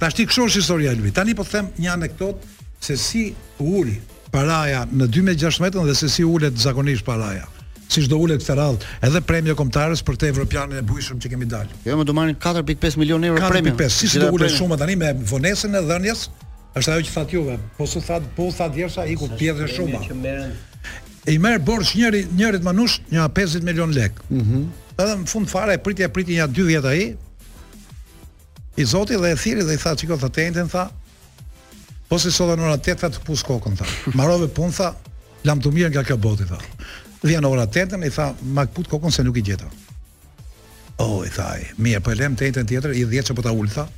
Tash ti kështu është historia, Ilvi. Tani po e them një anekdot se si u ul paraja në 2016 dhe se si ulet zakonisht paraja. Siç do ulet këtë radhë edhe premio e kombëtares për këtë evropianin e bujshëm që kemi dalë. Jo, më do marrin 4.5 milionë euro premio. 4.5, siç do ulet shuma tani me vonesën e dhënies, është ajo që thatë ju. Po s'u tha, po u tha djersa iku gjithë shuma. E i merr borxh njëri njërit, Manush, një 50 milion lek. Mhm. Mm edhe në fund fare e priti e priti një dy vjet ai, I zoti dhe e thirri dhe i tha shiko tha të enjten tha po si sot në ora 8 tha të këpus kokën tha marove punë tha lamtumirë nga kjo botë tha vjen ora 8 i tha ma këput kokën se nuk i gjeta, oh, i tha mirë po e lëmë të enjten tjetër dhjetë po ta ul tha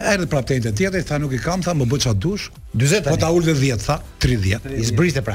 Erdhi prapë të enjten tjetër, tha nuk i kam, tha më bëj ça të dush. 40 tani. Po ta ul 10 tha, 30. I zbriste pra.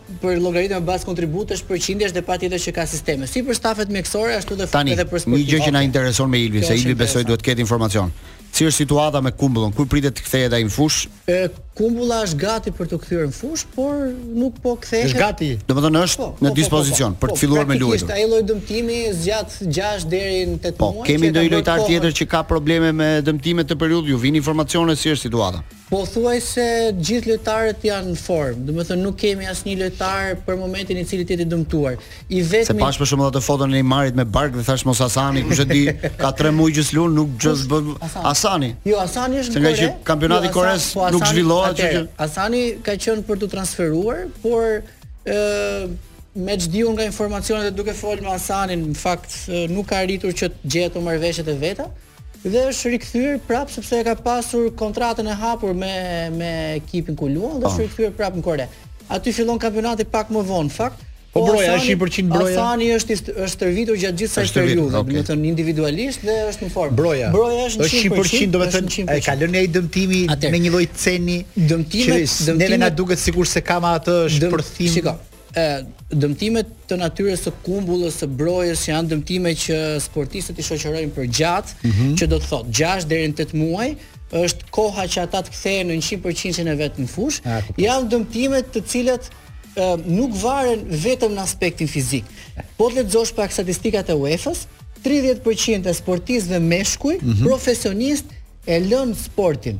për llogaritë me bazë kontributesh, përqindjesh dhe patjetër që ka sisteme, si për stafet mjekësore ashtu dhe edhe për sportin. Tani, një gjë që na intereson me Ilvin, se Ilvi besoj duhet të ketë informacion. Si është situata me Kumbullën? Kur pritet të kthehet ai në fushë? E Kumbulla është gati për t'u kthyer në fushë, por nuk po kthehet. Është gati. Domethënë është po, po, në po, po, dispozicion po, po, për të po, filluar me luajtur. Është ai lloj dëmtimi zgjat 6 deri në 8 po, muaj. Po, kemi ndonjë lojtar tjetër që ka probleme me dëmtime këtë periudhë, ju vijnë informacione si është situata? Pothuajse të gjithë lojtarët janë në formë, domethënë nuk kemi asnjë lojtar për momentin i cili të jetë i dëmtuar. I vetmi Se pashë për shembull atë foton e Neymarit me bark dhe thashë mos Asani, kush e di, ka 3 muaj që s'lun, ku di ç'bën Asani. Jo, Asani është në Kore. Se ngaqë kampionati i jo, Koresë po, nuk zhvillohet, kështu që Asani ka qenë për t'u transferuar, por ë me ça di unë nga informacionet e duke folë me Asanin, në fakt nuk ka arritur që të gjetë marrëveshjet e veta, Dhe është rikthyer prapë sepse e ka pasur kontratën e hapur me me ekipin ku luan dhe po. është rikthyer prapë në Kore. Aty fillon kampionati pak më vonë në fakt. Po, po Broja është 100% Broja. Asani është është stërvitur gjatë gjithë kësaj periudhe, okay, domethënë individualisht dhe është në formë. Broja. Broja është 100%, është 100%, domethënë e ka lënë ai dëmtimi me një lloj ceni. Dëmtimi, dëmtimi. Ne na duket sikur s'e ka më atë shpërthim. Shiko. E, dëmtimet të natyrës së Kumbullës, së Brojës, janë dëmtime që sportistët i shoqërojnë për gjatë, mm -hmm. që do të thotë 6 deri në 8 muaj, është koha që ata të kthehen në 100% e vet në fushë. Janë dëmtime të cilat nuk varen vetëm në aspektin fizik. Po të lexosh pak statistikat e UEFA-s, 30% e sportistëve meshkuj mm -hmm. profesionistë e lënë sportin.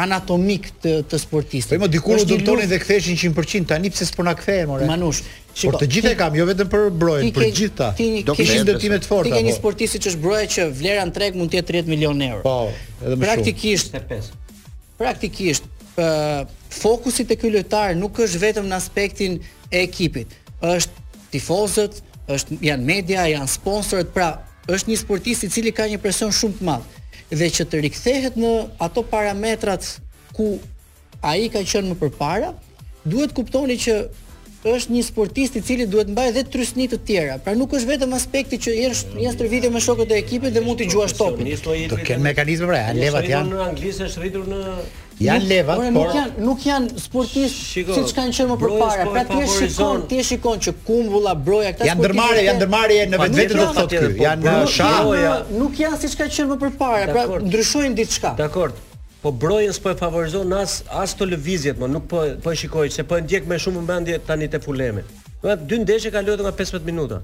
anatomik të të sportistit. Po më dikur u dëmtonin dhe ktheheshin 100%, tani pse s'po na kthehen more? Manush, shiko. Por të gjithë e kam, jo vetëm për Brojën, për gjithë ta. Do kishin dëmtime të forta. Ti ke një po. sportist siç është Broja që vlera në treg mund të jetë 30 milionë euro. Po, edhe më shumë. Praktikisht 5. Praktikisht, ë fokusi te ky lojtar nuk është vetëm në aspektin e ekipit. Është Tifozët është janë media, janë sponsorët, pra është një sportist i cili ka një presion shumë të madh dhe që të rikthehet në ato parametrat ku ai ka qenë më përpara, duhet kuptoni që është një sportist i cili duhet të mbajë edhe trysni të tjera. Pra nuk është vetëm aspekti që je në stërvitje me shokët e ekipit dhe mund të gjuash topin. Të kenë mekanizme pra, leva të janë. Në Angli është rritur në Janë leva, por nuk janë nuk janë sportistë siç kanë qenë më përpara. Po pra ti shikon, ti shikon që Kumbulla, Broja këta sportistë. Janë ndërmarrje, janë ndërmarrje në vetvete do të thotë ky. Janë shahoja, nuk janë siç kanë qenë më përpara. Pra ndryshojnë diçka. Dakord. Po Brojën s'po e favorizon as as të lëvizjet, më nuk po po e shikoj se po e ndjek me shumë vëmendje tani te Fulemi. Nga dy ndeshje ka luajtur nga 15 minuta.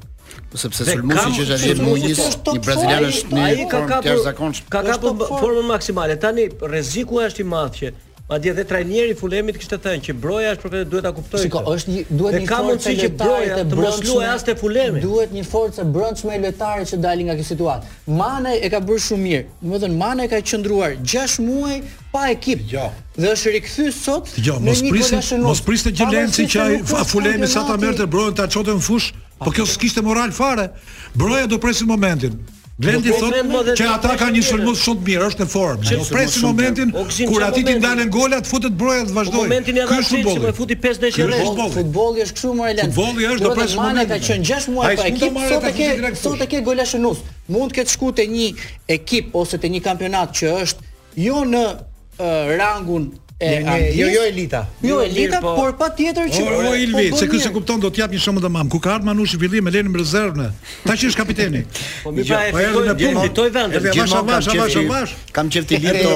Po sepse sulmuesi që është ai Muniz, një brazilian është një formë të jashtëzakonshme. Ka kapur formën maksimale. Tani rreziku është i madh që Madje dhe trajneri i Fulemit kishte thënë që Broja është profesionist, duhet ta kuptojë. Shiko, është një duhet një forcë që Broja të mos luajë as te Fulemi. Duhet një forcë e brendshme e lojtarit që të dalë nga kjo situatë. Manaj e ka bërë shumë mirë. Domethënë Manaj ka qëndruar 6 muaj pa ekip dhe është rikthy sot një golashënues. Mos priste gjë Lenci që ai Fulemi sa ta merrte Brojën ta çonte në fushë, po kjo s'kishte moral fare. Broja do presë momentin. Blendi thotë që ata kanë një sulmues shumë të mirë, është në formë. Do presin momentin kur atij t'i ndalen golat, futet Broja të vazhdojë. Momentin e dhashë që më futi 5 në çerrë. Futbolli është kështu më Lenci. Futbolli është do presë momentin. Ai ka qenë 6 muaj pa ekip, sot e ke sot e ke golashënues. Mund të ketë shku te një ekip ose te një kampionat që është jo në uh, rangun e një, një, jo jo elita. Jo, jo elita, po, por patjetër që O, o Ilvi, po, se ky se kupton do të jap një shembull tamam. Ku ka ardhur Manushi fillim e linin në rezervë. Tash është kapiteni. Po mi pa e fitoi, po e fitoi vendin. Edhe avash avash avash avash. Kam qenë ti lidh to,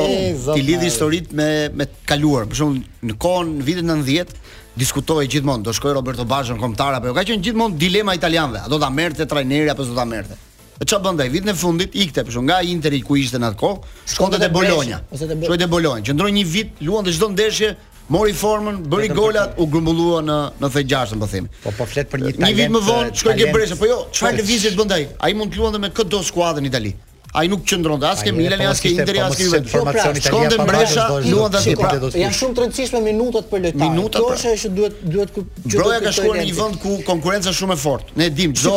ti lidh historitë me me të kaluar. Për shembull, në kohën vitet 90 diskutohej gjithmonë, do shkojë Roberto Baggio në kombëtare apo jo. Ka qenë gjithmonë dilema e italianëve, a do ta merrte trajneri apo s'do ta merrte. E çfarë bënte ai? Vitin e fundit ikte, për shkak nga Interi ku ishte në atë kohë, shkonte te Bologna. Shkoi te Bologna, qëndroi një vit, luante çdo ndeshje, mori formën, bëri golat, u grumbullua në në tridhjetë e gjashtën, po themi. Po po flet për një talent. Një vit më vonë shkoi ke Bresha, po jo, çfarë lëvizje bënte ai? Ai mund të luante me këdo skuadër në Itali. Ai nuk qëndronte as ke Milani, po, as ke Interi, po, as ke Juventus. Pra, shkonte në Bresha, luante aty. Pra, janë shumë të rëndësishme minutat për lojtarin. Minutat. Kjo pra. është ajo që duhet duhet që Broja ka shkuar në një vend ku konkurenca është shumë e fortë. Ne dimë çdo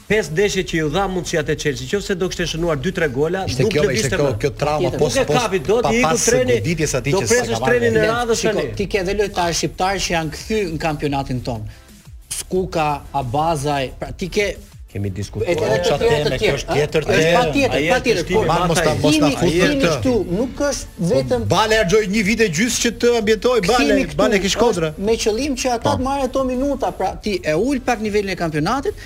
Pesë ndeshjet që iu dha mundësia te Chelsea, nëse do kishte shënuar dy tre gola, nuk do ishte më. Nuk e kapi dot, i iku treni, do presësh trenin e radhës tani. Shiko, ti ke edhe lojtarë shqiptarë që janë kthy në kampionatin tonë. Skuka, Abazaj, pra ti ke kemi diskutuar edhe çfarë të tjera të tjera. Është tjetër te. Është patjetër, patjetër. Ti mos mos ta mos ta kuptoj këtu. Nuk është vetëm Balaj harxhoi një vit e gjys që të ambientohej Balaj, Balaj ke Shkodra. Me qëllim që ata po. të marrin ato minuta, pra ti e ul pak nivelin e kampionatit,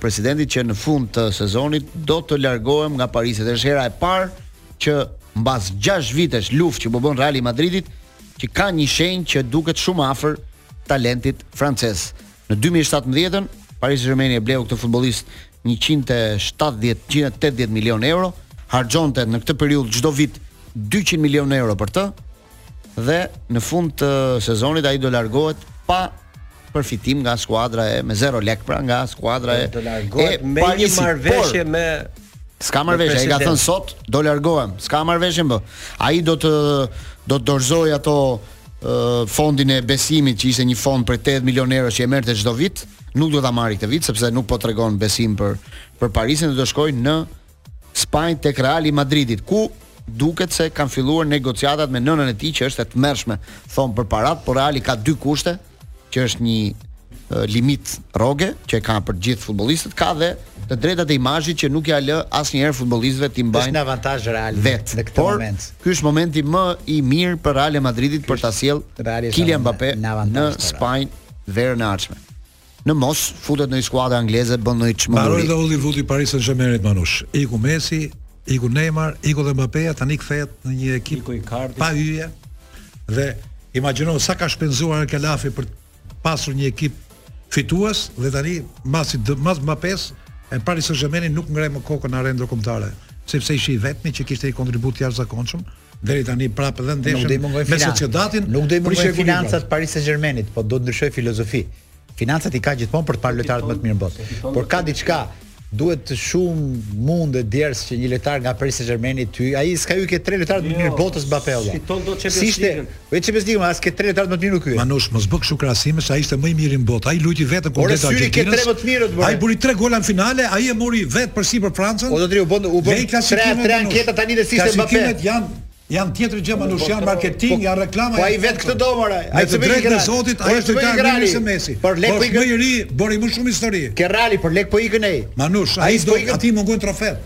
presidentit që në fund të sezonit do të largohem nga Parisi dhe është hera e parë që mbas 6 vitesh luftë që po bën Reali i Madridit që ka një shenjë që duket shumë afër talentit francez. Në 2017-ën Paris Saint-Germain e bleu këtë futbollist 170 180 milionë euro, harxhonte në këtë periudhë çdo vit 200 milionë euro për të, dhe në fund të sezonit ai do largohet pa përfitim nga skuadra e me 0 lek pra nga skuadra e do largohet me një marrëveshje me S'ka marrëveshje, ai ka thënë sot do largohem. S'ka marrëveshje më. Ai do të do të dorëzojë ato fondin e besimit që ishte një fond prej 8 milionë euro që e merrte çdo vit, nuk do ta marrë këtë vit sepse nuk po tregon besim për për Parisin dhe do shkojë në Spanjë tek Reali i Madridit, ku duket se kanë filluar negociatat me nënën e tij që është e tmerrshme, thonë për paratë, por Reali ka dy kushte, që është një limit rroge që e ka për të gjithë futbollistët, ka dhe të drejtat e imazhit që nuk ia lë asnjëherë futbollistëve t'i mbajnë. Është në avantazh Reali vetë, në këtë por, moment. Ky është momenti më i mirë për Realin e Madridit për ta sjellë Kylian Mbappé në Spanjë verën e ardhshme. në mos futet në një skuadër angleze bën ndonjë çmenduri. Mbaroi dhe Hollywoodi i Paris Saint-Germain-it Manush. Iku Messi, iku Neymar, iku dhe Mbappe, tani kthehet në një ekip pa yje. Dhe imagjino sa ka shpenzuar El Khelaifi për të pasur një ekip fitues dhe tani mbasi mbas Mbappes e Paris Saint-Germain nuk ngre më kokën në arenë ndërkombëtare, sepse ishte i vetmi që kishte një kontribut të jashtëzakonshëm. Deri tani prapë dhe ndeshjen me Sociedatin. Nuk do i mungojnë financat pra. Paris Saint-Germainit, po do të ndryshojë filozofi. Financat i ka gjithmonë për të marrë lojtarët më të mirë në botë. Por ka diçka duhet shumë mund e djersë që një lojtar nga Paris Saint-Germain ty, ai s'ka hyrë ke tre lojtarët më të mirë jo, botës Mbappé. Fiton dot Champions si Veç e bezdikun, as ke tre lojtarë më të mirë nuk ky. Manush, mos bë kështu krahasime se ai ishte më i miri në botë. Ai luajti vetëm kur ndeshje Argjentinës. Ore syri ke tre më të mirët bre. Ai bëri tre gola në finale, ai e mori vetë përsipër Francën. O zotri u bënë u bënë tre tre anketa tani dhe s'ishte Mbappe. Klasifikimet janë janë tjetër gjë më nuk janë marketing, po, janë reklama. Po ai vetë këtë do more. Ai të bëjë këtë zotit, ai është të kanë rënë se Messi. Por lek po i gëri, bëri më shumë histori. Ke rali, por lek po i gënej. Manush, ajo aty mungon trofe.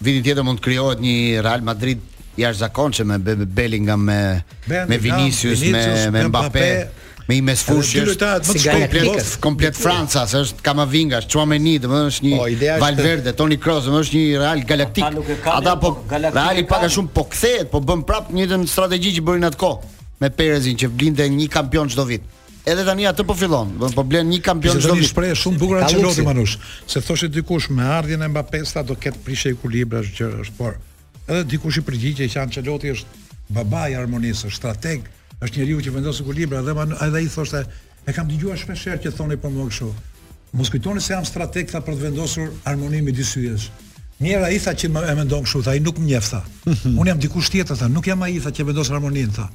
Vitin tjetër mund të krijohet një Real Madrid i jashtëzakonshëm me Bellingham me me Vinicius me me Mbappe me një mesfushë që është si komplet komplet Franca, se është Kamavinga, është Tchouameni, domethënë është një po, Valverde, Toni Kroos, domethënë është një Real galaktik. Ata po Reali pak a shumë po kthehet, po bën prapë të njëjtën strategji që bënin atë kohë me Perezin që blinte një kampion çdo vit. Edhe tani atë po fillon, do po blen një kampion çdo vit. Shprehje shumë bukur Ancelotti Manush, se thoshte dikush me ardhjen e Mbappesë a do ketë prishje ekuilibrash gjërash, por edhe dikush i përgjigjet që Ancelotti është baba i harmonisë, strateg, është njeriu që vendos ekuilibra dhe edhe ai thoshte e kam dëgjuar shpesh herë që thoni për mua kështu. Mos kujtoni se jam strateg tha për të vendosur harmoninë midis yjesh. Mjerë ai tha që më e mendon kështu, tha, ai nuk më njeh tha. Unë jam dikush tjetër tha, nuk jam ai tha që vendos harmoninë tha.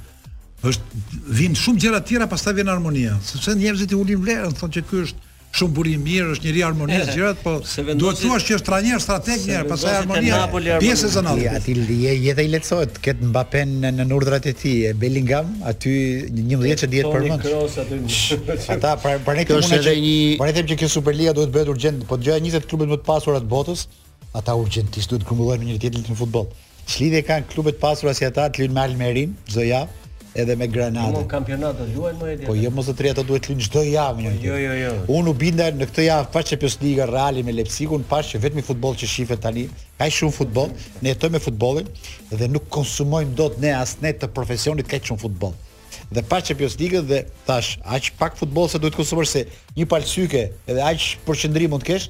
është vin shumë gjëra të tjera pastaj vjen harmonia sepse njerëzit i ulin vlerën thonë që ky është shumë burrë i mirë është njeri harmonisë e gjërat po duhet të thuash që është trajner strateg një herë pastaj armonia pjesë e zonës ja ti je jeta i lehtësohet ke Mbappé në në urdhrat e tij e Bellingham aty 11 që dihet përmend ata pra pra ne kemi një pra them që kjo Superliga duhet bëhet urgjent po dëgjoja 20 klubet më të pasura të botës Ata urgjentisht duhet të grumbullohen me njëri-tjetrin në futboll. Ç'lidhje kanë klube të pasura si ata të luajnë me Almerin çdo javë edhe me Granadën. Po kampionat do luajnë më edhe. Po jo më zotëri ata duhet të luajnë çdo javë me njëri-tjetrin. Jo, jo, jo. Unë u binda në këtë javë pashë Champions League Realin me Leipzigun, pashë që i vetmi futboll që shifet tani, kaq shumë futboll, ne jetojmë me futbollin dhe nuk konsumojmë dot ne as ne të profesionit kaq shumë futboll. Dhe pashë Champions League dhe thash, aq pak futboll sa duhet të konsumosh se një palë sy ke edhe aq përqendrim mund të kesh,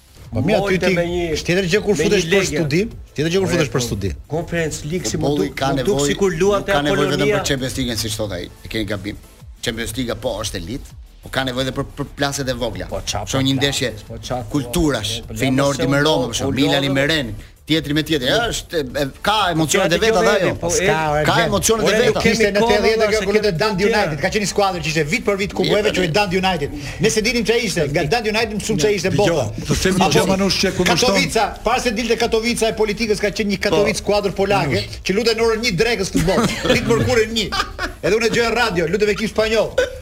Po mirë aty ti është tjetër gjë kur futesh për studim, tjetër gjë kur futesh për studim. Conference League si mund të kanë duk sikur luan te Apolonia. Ka nevojë vetëm për Champions League siç thotë ai. E keni gabim. Champions League po është elitë, po ka nevojë edhe për për klasat e vogla. Po çfarë? Shoh një ndeshje po kulturash, po Feyenoordi me Roma, po shoh Milani me Ren, Tjetri me tjetri, ja, është e, ka emocione të veta dhe ajo. Po, ka, ka emocione të veta. Kishte në 80 kjo kur lute Dundee United, ka qenë një skuadër që ishte vit për vit kubojeve që Dundee United. Ne s'e dinim çfarë ishte, nga Dundee United mësuam çfarë ishte bota. Të them një gjë Manush që kundërshton. Katovica, para se dilte Katovica e politikës ka qenë një po, Katovic skuadër polake që lute në orën 1 drekës futboll. Ditë mërkurë 1. Edhe unë dëgjoj radio, lutëm ekip spanjoll.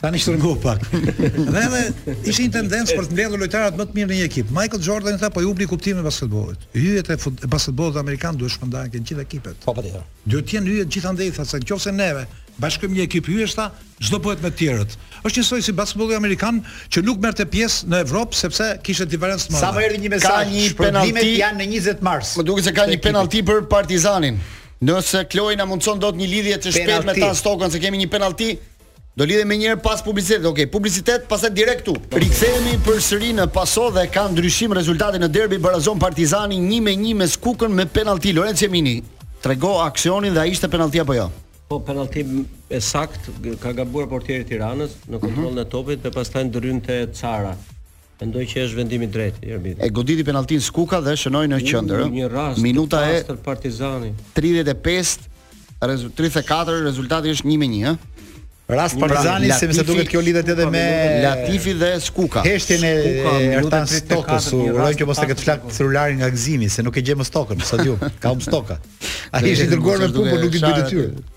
Tani shtrëngohu pak. Dhe edhe ishte një tendencë për të mbledhur lojtarët më të mirë në një ekip. Michael Jordani tha po i humbi kuptimin e basketbollit. Yjet e basketbollit amerikan duhet shpërndahen ke gjithë ekipet. Po patjetër. Duhet të jenë yjet gjithandej tha se nëse ne bashkojmë një ekip yjesh tha, ç'do bëhet me të tjerët. Është njësoj si basketbolli amerikan që nuk merrte pjesë në Evropë sepse kishte diferencë të madhe. Sa më erdhi një mesazh, ka një penalti janë në 20 mars. Më duket se ka një penalti për Partizanin. Nëse Kloi na mundson dot një lidhje të shpejtë me Tan Stokën se kemi një penalti, Do lidhemi menjëherë pas publicitetit. Okej, okay, publicitet, pastaj direkt këtu. Rikthehemi përsëri në Paso dhe ka ndryshim rezultati në derbi barazon Partizani 1 me 1 me Skukën me penallti Lorenzo Mini. Trego aksionin dhe a ishte penallti apo jo? Po penallti e saktë ka gabuar portieri i Tiranës në mhm. kontrollin e topit dhe pastaj ndrymte Cara. Mendoj që është vendim i drejtë i arbitrit. E goditi penalltin Skuka dhe shënoi në qendër. Një rast minuta e pastër Partizani. 35, 34 rezultati është 1-1, ë. Rast pra, Partizani pra, sepse duket kjo lidhet edhe me Latifi dhe Skuka. Heshtjen e Ertan Stokës, uroj që mos ta ketë flak celularin nga gëzimi, se nuk e gjejmë më Stokën, siç e di, ka humb Stoka. Ai ishte dërguar me punë, por nuk e bëri detyrën.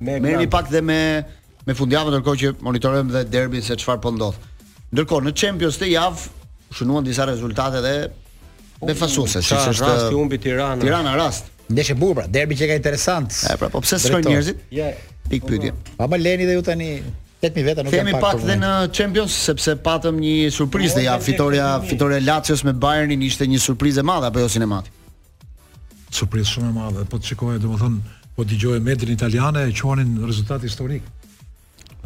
Merrni pak dhe me me fundjavën ndërkohë që monitorojmë dhe derbin se çfarë po ndodh. Ndërkohë në Champions këtë javë u shënuan disa rezultate dhe befasuese, siç është rasti humbi Tirana. Tirana rast. Ndeshje bukur pra, derbi që ka interesant. E pra, po pse shkojnë njerëzit? Ja, pikëpyetje. Pa më leni dhe ju tani 8000 veta nuk kemi pak dhe në Champions sepse patëm një surprizë dhe ja fitorja fitorja e Lazios me Bayernin ishte një surprizë e madhe apo jo sinemati. Surprizë shumë e madhe. Po të shikosh, domethënë, po dëgjoja median italiane e quanin rezultat historik.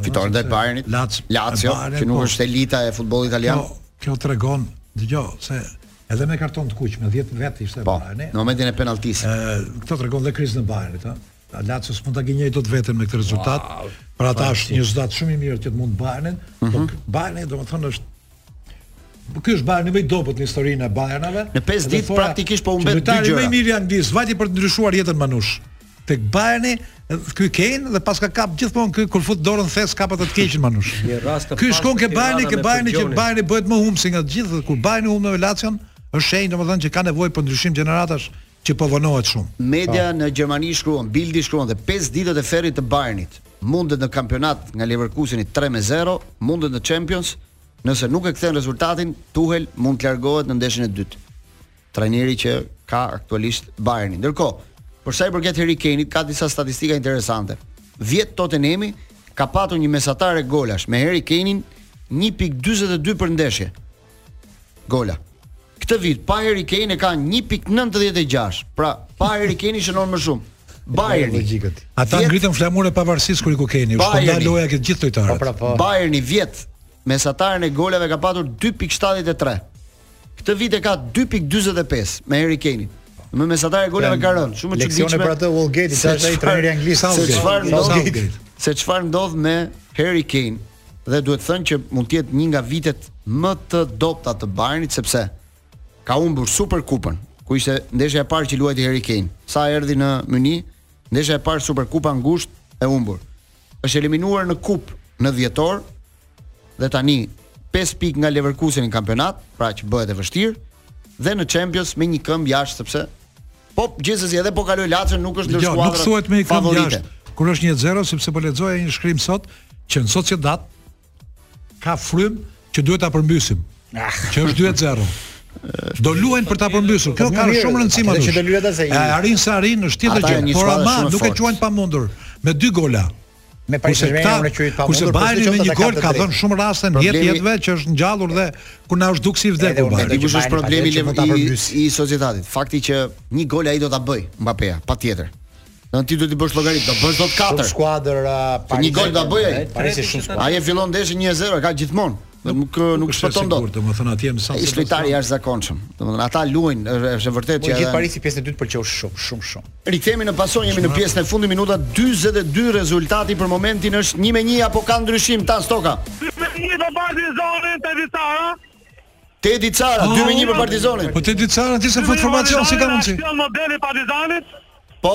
Fitoren ndaj Bayernit. Lazio, Lazio që nuk po. është elita e futbollit italian. Po, kjo tregon, dëgjoj, se edhe me karton të kuq me 10 vet ishte po, Bayerni. Në momentin e penaltisë. Ë, këto tregon dhe krizën e Bayernit, ë. Lazio s'mund ta gënjej dot veten me këtë rezultat. Wow, për ata është një rezultat shumë i mirë që të mund Bayernin, mm -hmm. por mhm. Bayerni domethënë është Ky është Bayern më i dobët në historinë e Bayernave. Në 5 ditë praktikisht po humbet dy gjëra. Lojtari më i mirë i Anglisë, vajti për të ndryshuar jetën Manush. Tek Bayerni, ky Kane dhe paska kap gjithmonë ky kur fut dorën n'thes kapa të keqen Manush. Një rast të Ky shkon ke Bayerni, ke Bayerni që Bayerni bëhet më humbësi nga të gjithë, kur Bayerni humb me Lazion, është shenjë domethënë që ka nevojë për ndryshim gjeneratash që po vonohet shumë. Media në Gjermani shkruan, Bildi shkruan dhe pesë ditët e ferrit të Bayernit, mundet në kampionat nga Leverkuseni tre me zero, mundet në Champions, nëse nuk e kthen rezultatin, Tuhel mund të largohet në ndeshjen e dytë. Trajneri që ka aktualisht Bayerni. Ndërkohë, për sa i përket Harry Kane-it ka disa statistika interesante. Vjet Tottenhami ka patur një mesatare golash me Harry Kane-in 1.42 për ndeshje. Gola. Këtë vit pa Harry Kane e ka 1.96. Pra, pa Harry Kane shënon më shumë. Bayerni. Ata ngritën flamurin e pavarësisë kur iku Kane, u shpërnda loja te të gjithë lojtarët. Po, pra, po. Bayerni vjet mesataren e golave ka patur 2.73. Këtë vit e ka 2.45 me Harry Kane. Me mesatare golave ka rënë, shumë e çuditshme. Leksione për atë Southgate, tash ai trajneri i Anglisë. Se çfarë ndodh? Se çfarë ndodh me Harry Kane? dhe duhet thënë që mund të jetë një nga vitet më të dobëta të Bayernit sepse ka humbur Super Kupën, ku ishte ndeshja e parë që luajti Harry Kane. Sa erdhi në Mynih, ndeshja e parë Super Kupa në gusht e humbur. Është eliminuar në kupë në dhjetor dhe tani 5 pikë nga Leverkusen në kampionat, pra që bëhet e vështirë dhe në Champions me një këmbë jashtë sepse Po gjithsesi edhe po kaloi Lacion nuk është ndër skuadrat. Jo, nuk thuhet me një këmbë jashtë. Kur është 1-0 sepse po lexoja një shkrim sot që në Sociedad ka frymë që duhet ta përmbysim. Ah. Që është 2-0. Do luajnë për ta përmbysur. Kjo po, ka shumë rëndësi më tepër. Arrin s'arrin është tjetër gjë, por ama nuk e quajnë të pamundur me dy gola. Me pa kurse këta, unë që i pa mundur, kurse Bayern me një gol ka dhënë shumë raste në jetë të jetëve që është ngjallur dhe kur na është duk si i vdekur pa. Ai kush është problemi që ta përmbys i Sociedadit. Fakti që një gol ai do ta bëjë Mbappé-ja, patjetër. Ti duhet të bësh llogari, do bësh dot katër. Skuadër pa një gol ta bën ai. Ai e fillon ndeshjen 1-0, ka gjithmonë. Nuk nuk, nuk i shpëton dot. Domethënë atje në San Sebastian. Lojtari i jashtëzakonshëm. Domethënë ata luajnë, është është vërtet po, që edhe Parisi pjesën e dytë pëlqeu shumë, shumë, shumë. Rikthehemi në pason, jemi në pjesën e fundit minuta 42, rezultati për momentin është 1-1 apo ka ndryshim ta stoka. 2-1 do bardhi zonë te Vitara. Tedi Cara, 2-1 për Partizanin. Po Tedi Cara ti s'e fut formacion si ka mundësi. Kjo modeli i Partizanit. Po.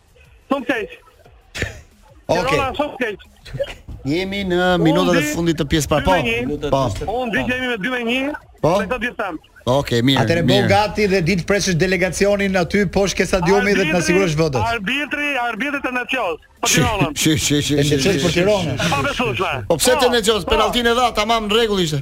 Sukses. Okej. Okay. Sukses. Jemi në minutën e fundit të pjesës së parë. Po. Po. Unë e di që jemi me 2 me 1. Po. Me këtë jam. Okej, okay, mirë. Atëherë bëhu gati edhe ti të presësh delegacionin aty poshtë ke stadiumit dhe të na sigurosh votën. Arbitri, arbitri të Nacios. Po ti vona. Shi, shi, shi. Ti çes për Tironën. Po pse të Nacios? Penalltin e dha, tamam në rregull ishte.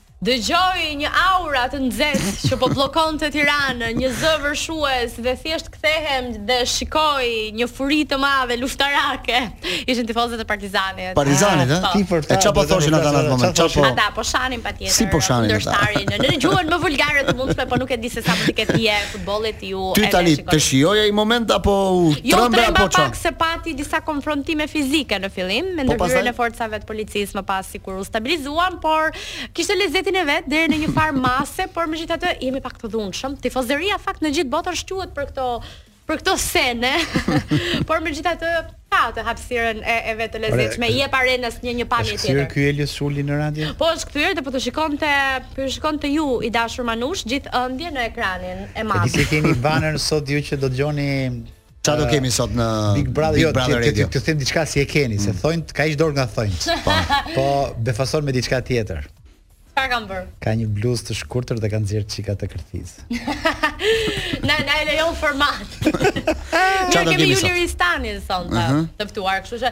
Dëgjoj një aura të nxehtë që po bllokonte Tiranën, një zë vërshues dhe thjesht kthehem dhe shikoj një furi të madhe luftarake. Ishin tifozët e Partizanit. Partizanit, ëh? Ti për ta. E çfarë po thoshin ata në atë moment? Çfarë po? Ata po shanin patjetër. Si po shanin? Kundërshtarin në gjuhën më vulgare të mundshme, po nuk e di se sa mund të ketë dije futbolli kjo. Ty tani të shijoi ai moment apo u jo, trembe apo çfarë? Jo, u tremba pak se pati disa konfrontime fizike në fillim po me ndërhyrjen e forcave të policisë më pas. kur u stabilizuam, por kishte lezetin e vet deri në një farë mase, por megjithatë jemi pak të dhunshëm. Tifozeria fakt në gjithë botën shquhet për këto për këto sene, por megjithatë ka atë hapësirën e, e vetë të lezetshme, i jep arenës një një pamje tjetër. Është kthyer ky Elis Uli në radio? Po është kthyer dhe po të shikonte, po ju shikonte ju i dashur Manush gjithë ëndje në ekranin e madh. Di si keni banorë sot ju që do dëgjoni Ça do kemi sot në Big Brother, jo, Brother ti, Radio? Ti, them diçka si e keni, se mm. thonjtë ka heq dorë nga thonjtë. Po, po na befason me diçka tjetër. Çka kam bërë? Ka një bluzë të shkurtër dhe ka nxjerrë çik atë kërthizë. na na e lejon formati. Çfarë do kemi sot? Kemi Uli Ristanin sonte, uh -huh. të ftuar, kështu që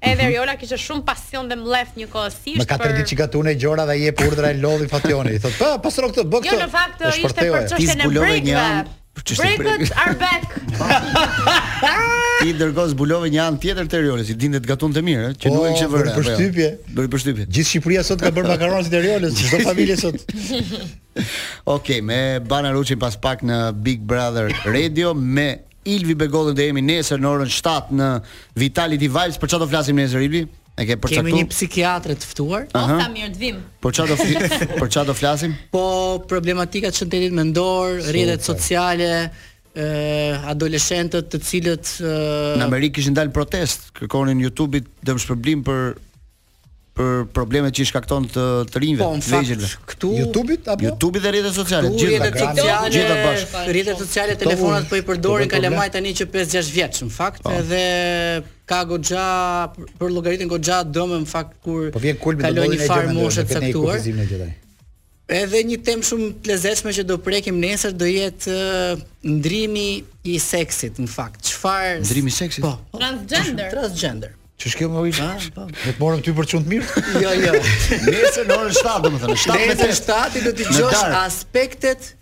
Edhe mhm. Rjola kishte shumë pasion dhe mllef njëkohësisht. Për katër ditë që gatuan e gjora dhe i jep urdhra e lodhi Fationi. Thotë, "Po, pastro këtë, bëj jo, këtë." Jo, në fakt ishte për çështjen e brekëve. Brekët are back. Ti ndërkohë zbulove një anë tjetër të Rjolës, që dinte të gatuante mirë, që nuk e kishe vënë re. Jo? Përshtypje. Do i përshtypje. Gjithë Shqipëria sot ka bërë makaronat e Rjolës, çdo familje sot. Okej, me Bana Ruçin pas pak në Big Brother Radio me Ilvi Begollin do jemi nesër në orën 7 në Vitality Vibes. Për çfarë do flasim nesër Ilvi? E ke përcaktuar? Kemi një psikiatre të ftuar. Po, sa mirë të vijmë. Për çfarë do për çfarë do flasim? Po problematika të shëndetit mendor, rrjetet sociale, ë adoleshentët të cilët në Amerikë kishin dalë në protestë, kërkonin YouTube-it dëmshpërblim për për problemet që i shkakton të rinjve, po, të vegjëlve. Këtu YouTube-it apo YouTube-it dhe rrjetet sociale, gjithë rrjetet sociale, gjithë bashkë. Rrjetet sociale, telefonat po i përdorin kalamajtë tani që 5-6 vjeç në fakt, po. edhe ka goxha përllogariten goxha dëme në fakt kur kalojnë një farë moshe të caktuar. Edhe një temë shumë e lezetshme që do prekim nesër do jetë ndërrimi i seksit në fakt. Çfarë? Ndërrimi i seksit? Po, po. Transgender. Transgender. Që shkjo më ujtë? Ah, po. Ne të morëm ty për çun të mirë? jo, jo. Nesër në orën 7, domethënë. Nesër 7, do dëgjosh aspektet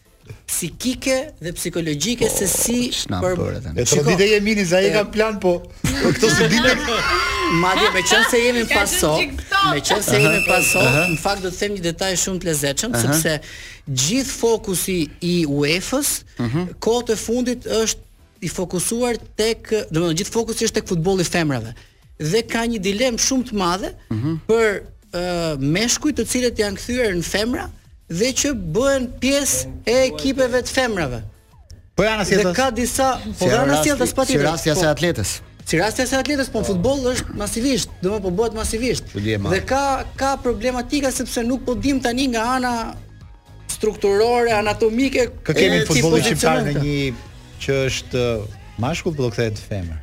psikike dhe psikologjike po, se si për e traditë e mini za e kanë plan po këto si dinë madje me qenë se jemi te Paso, me qenë se jemi te Paso, në fakt do të them një detaj shumë të lezetshëm sepse gjithë fokusi i UEFA-s mhm. kohët e fundit është i fokusuar tek, domethënë gjithë fokusi është tek futbolli i femrave. dhe ka një dilemë shumë të madhe mm -hmm. për uh, meshkujt të cilët janë kthyer në femra dhe që bëhen pjesë e ekipeve të femrave. Po janë atlete. Dhe ka disa, po janë atlete, po patjetër. Si rasti i asaj, po, atletes. Si rasti i asaj atletes, po në futboll është masivisht, domethënë po bëhet masivisht. Dhe ka ka problematika sepse nuk po dimë tani nga ana strukturore, anatomike, kemi në futbollin shqiptar në një që është mashkull po kthehet femër.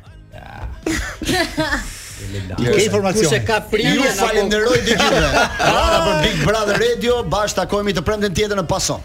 Ti ke informacion. Kush e ka prerë? Ju falënderoj të gjithëve. Bravo për Big Brother Radio. Bashkë takohemi të premten tjetër në Pason.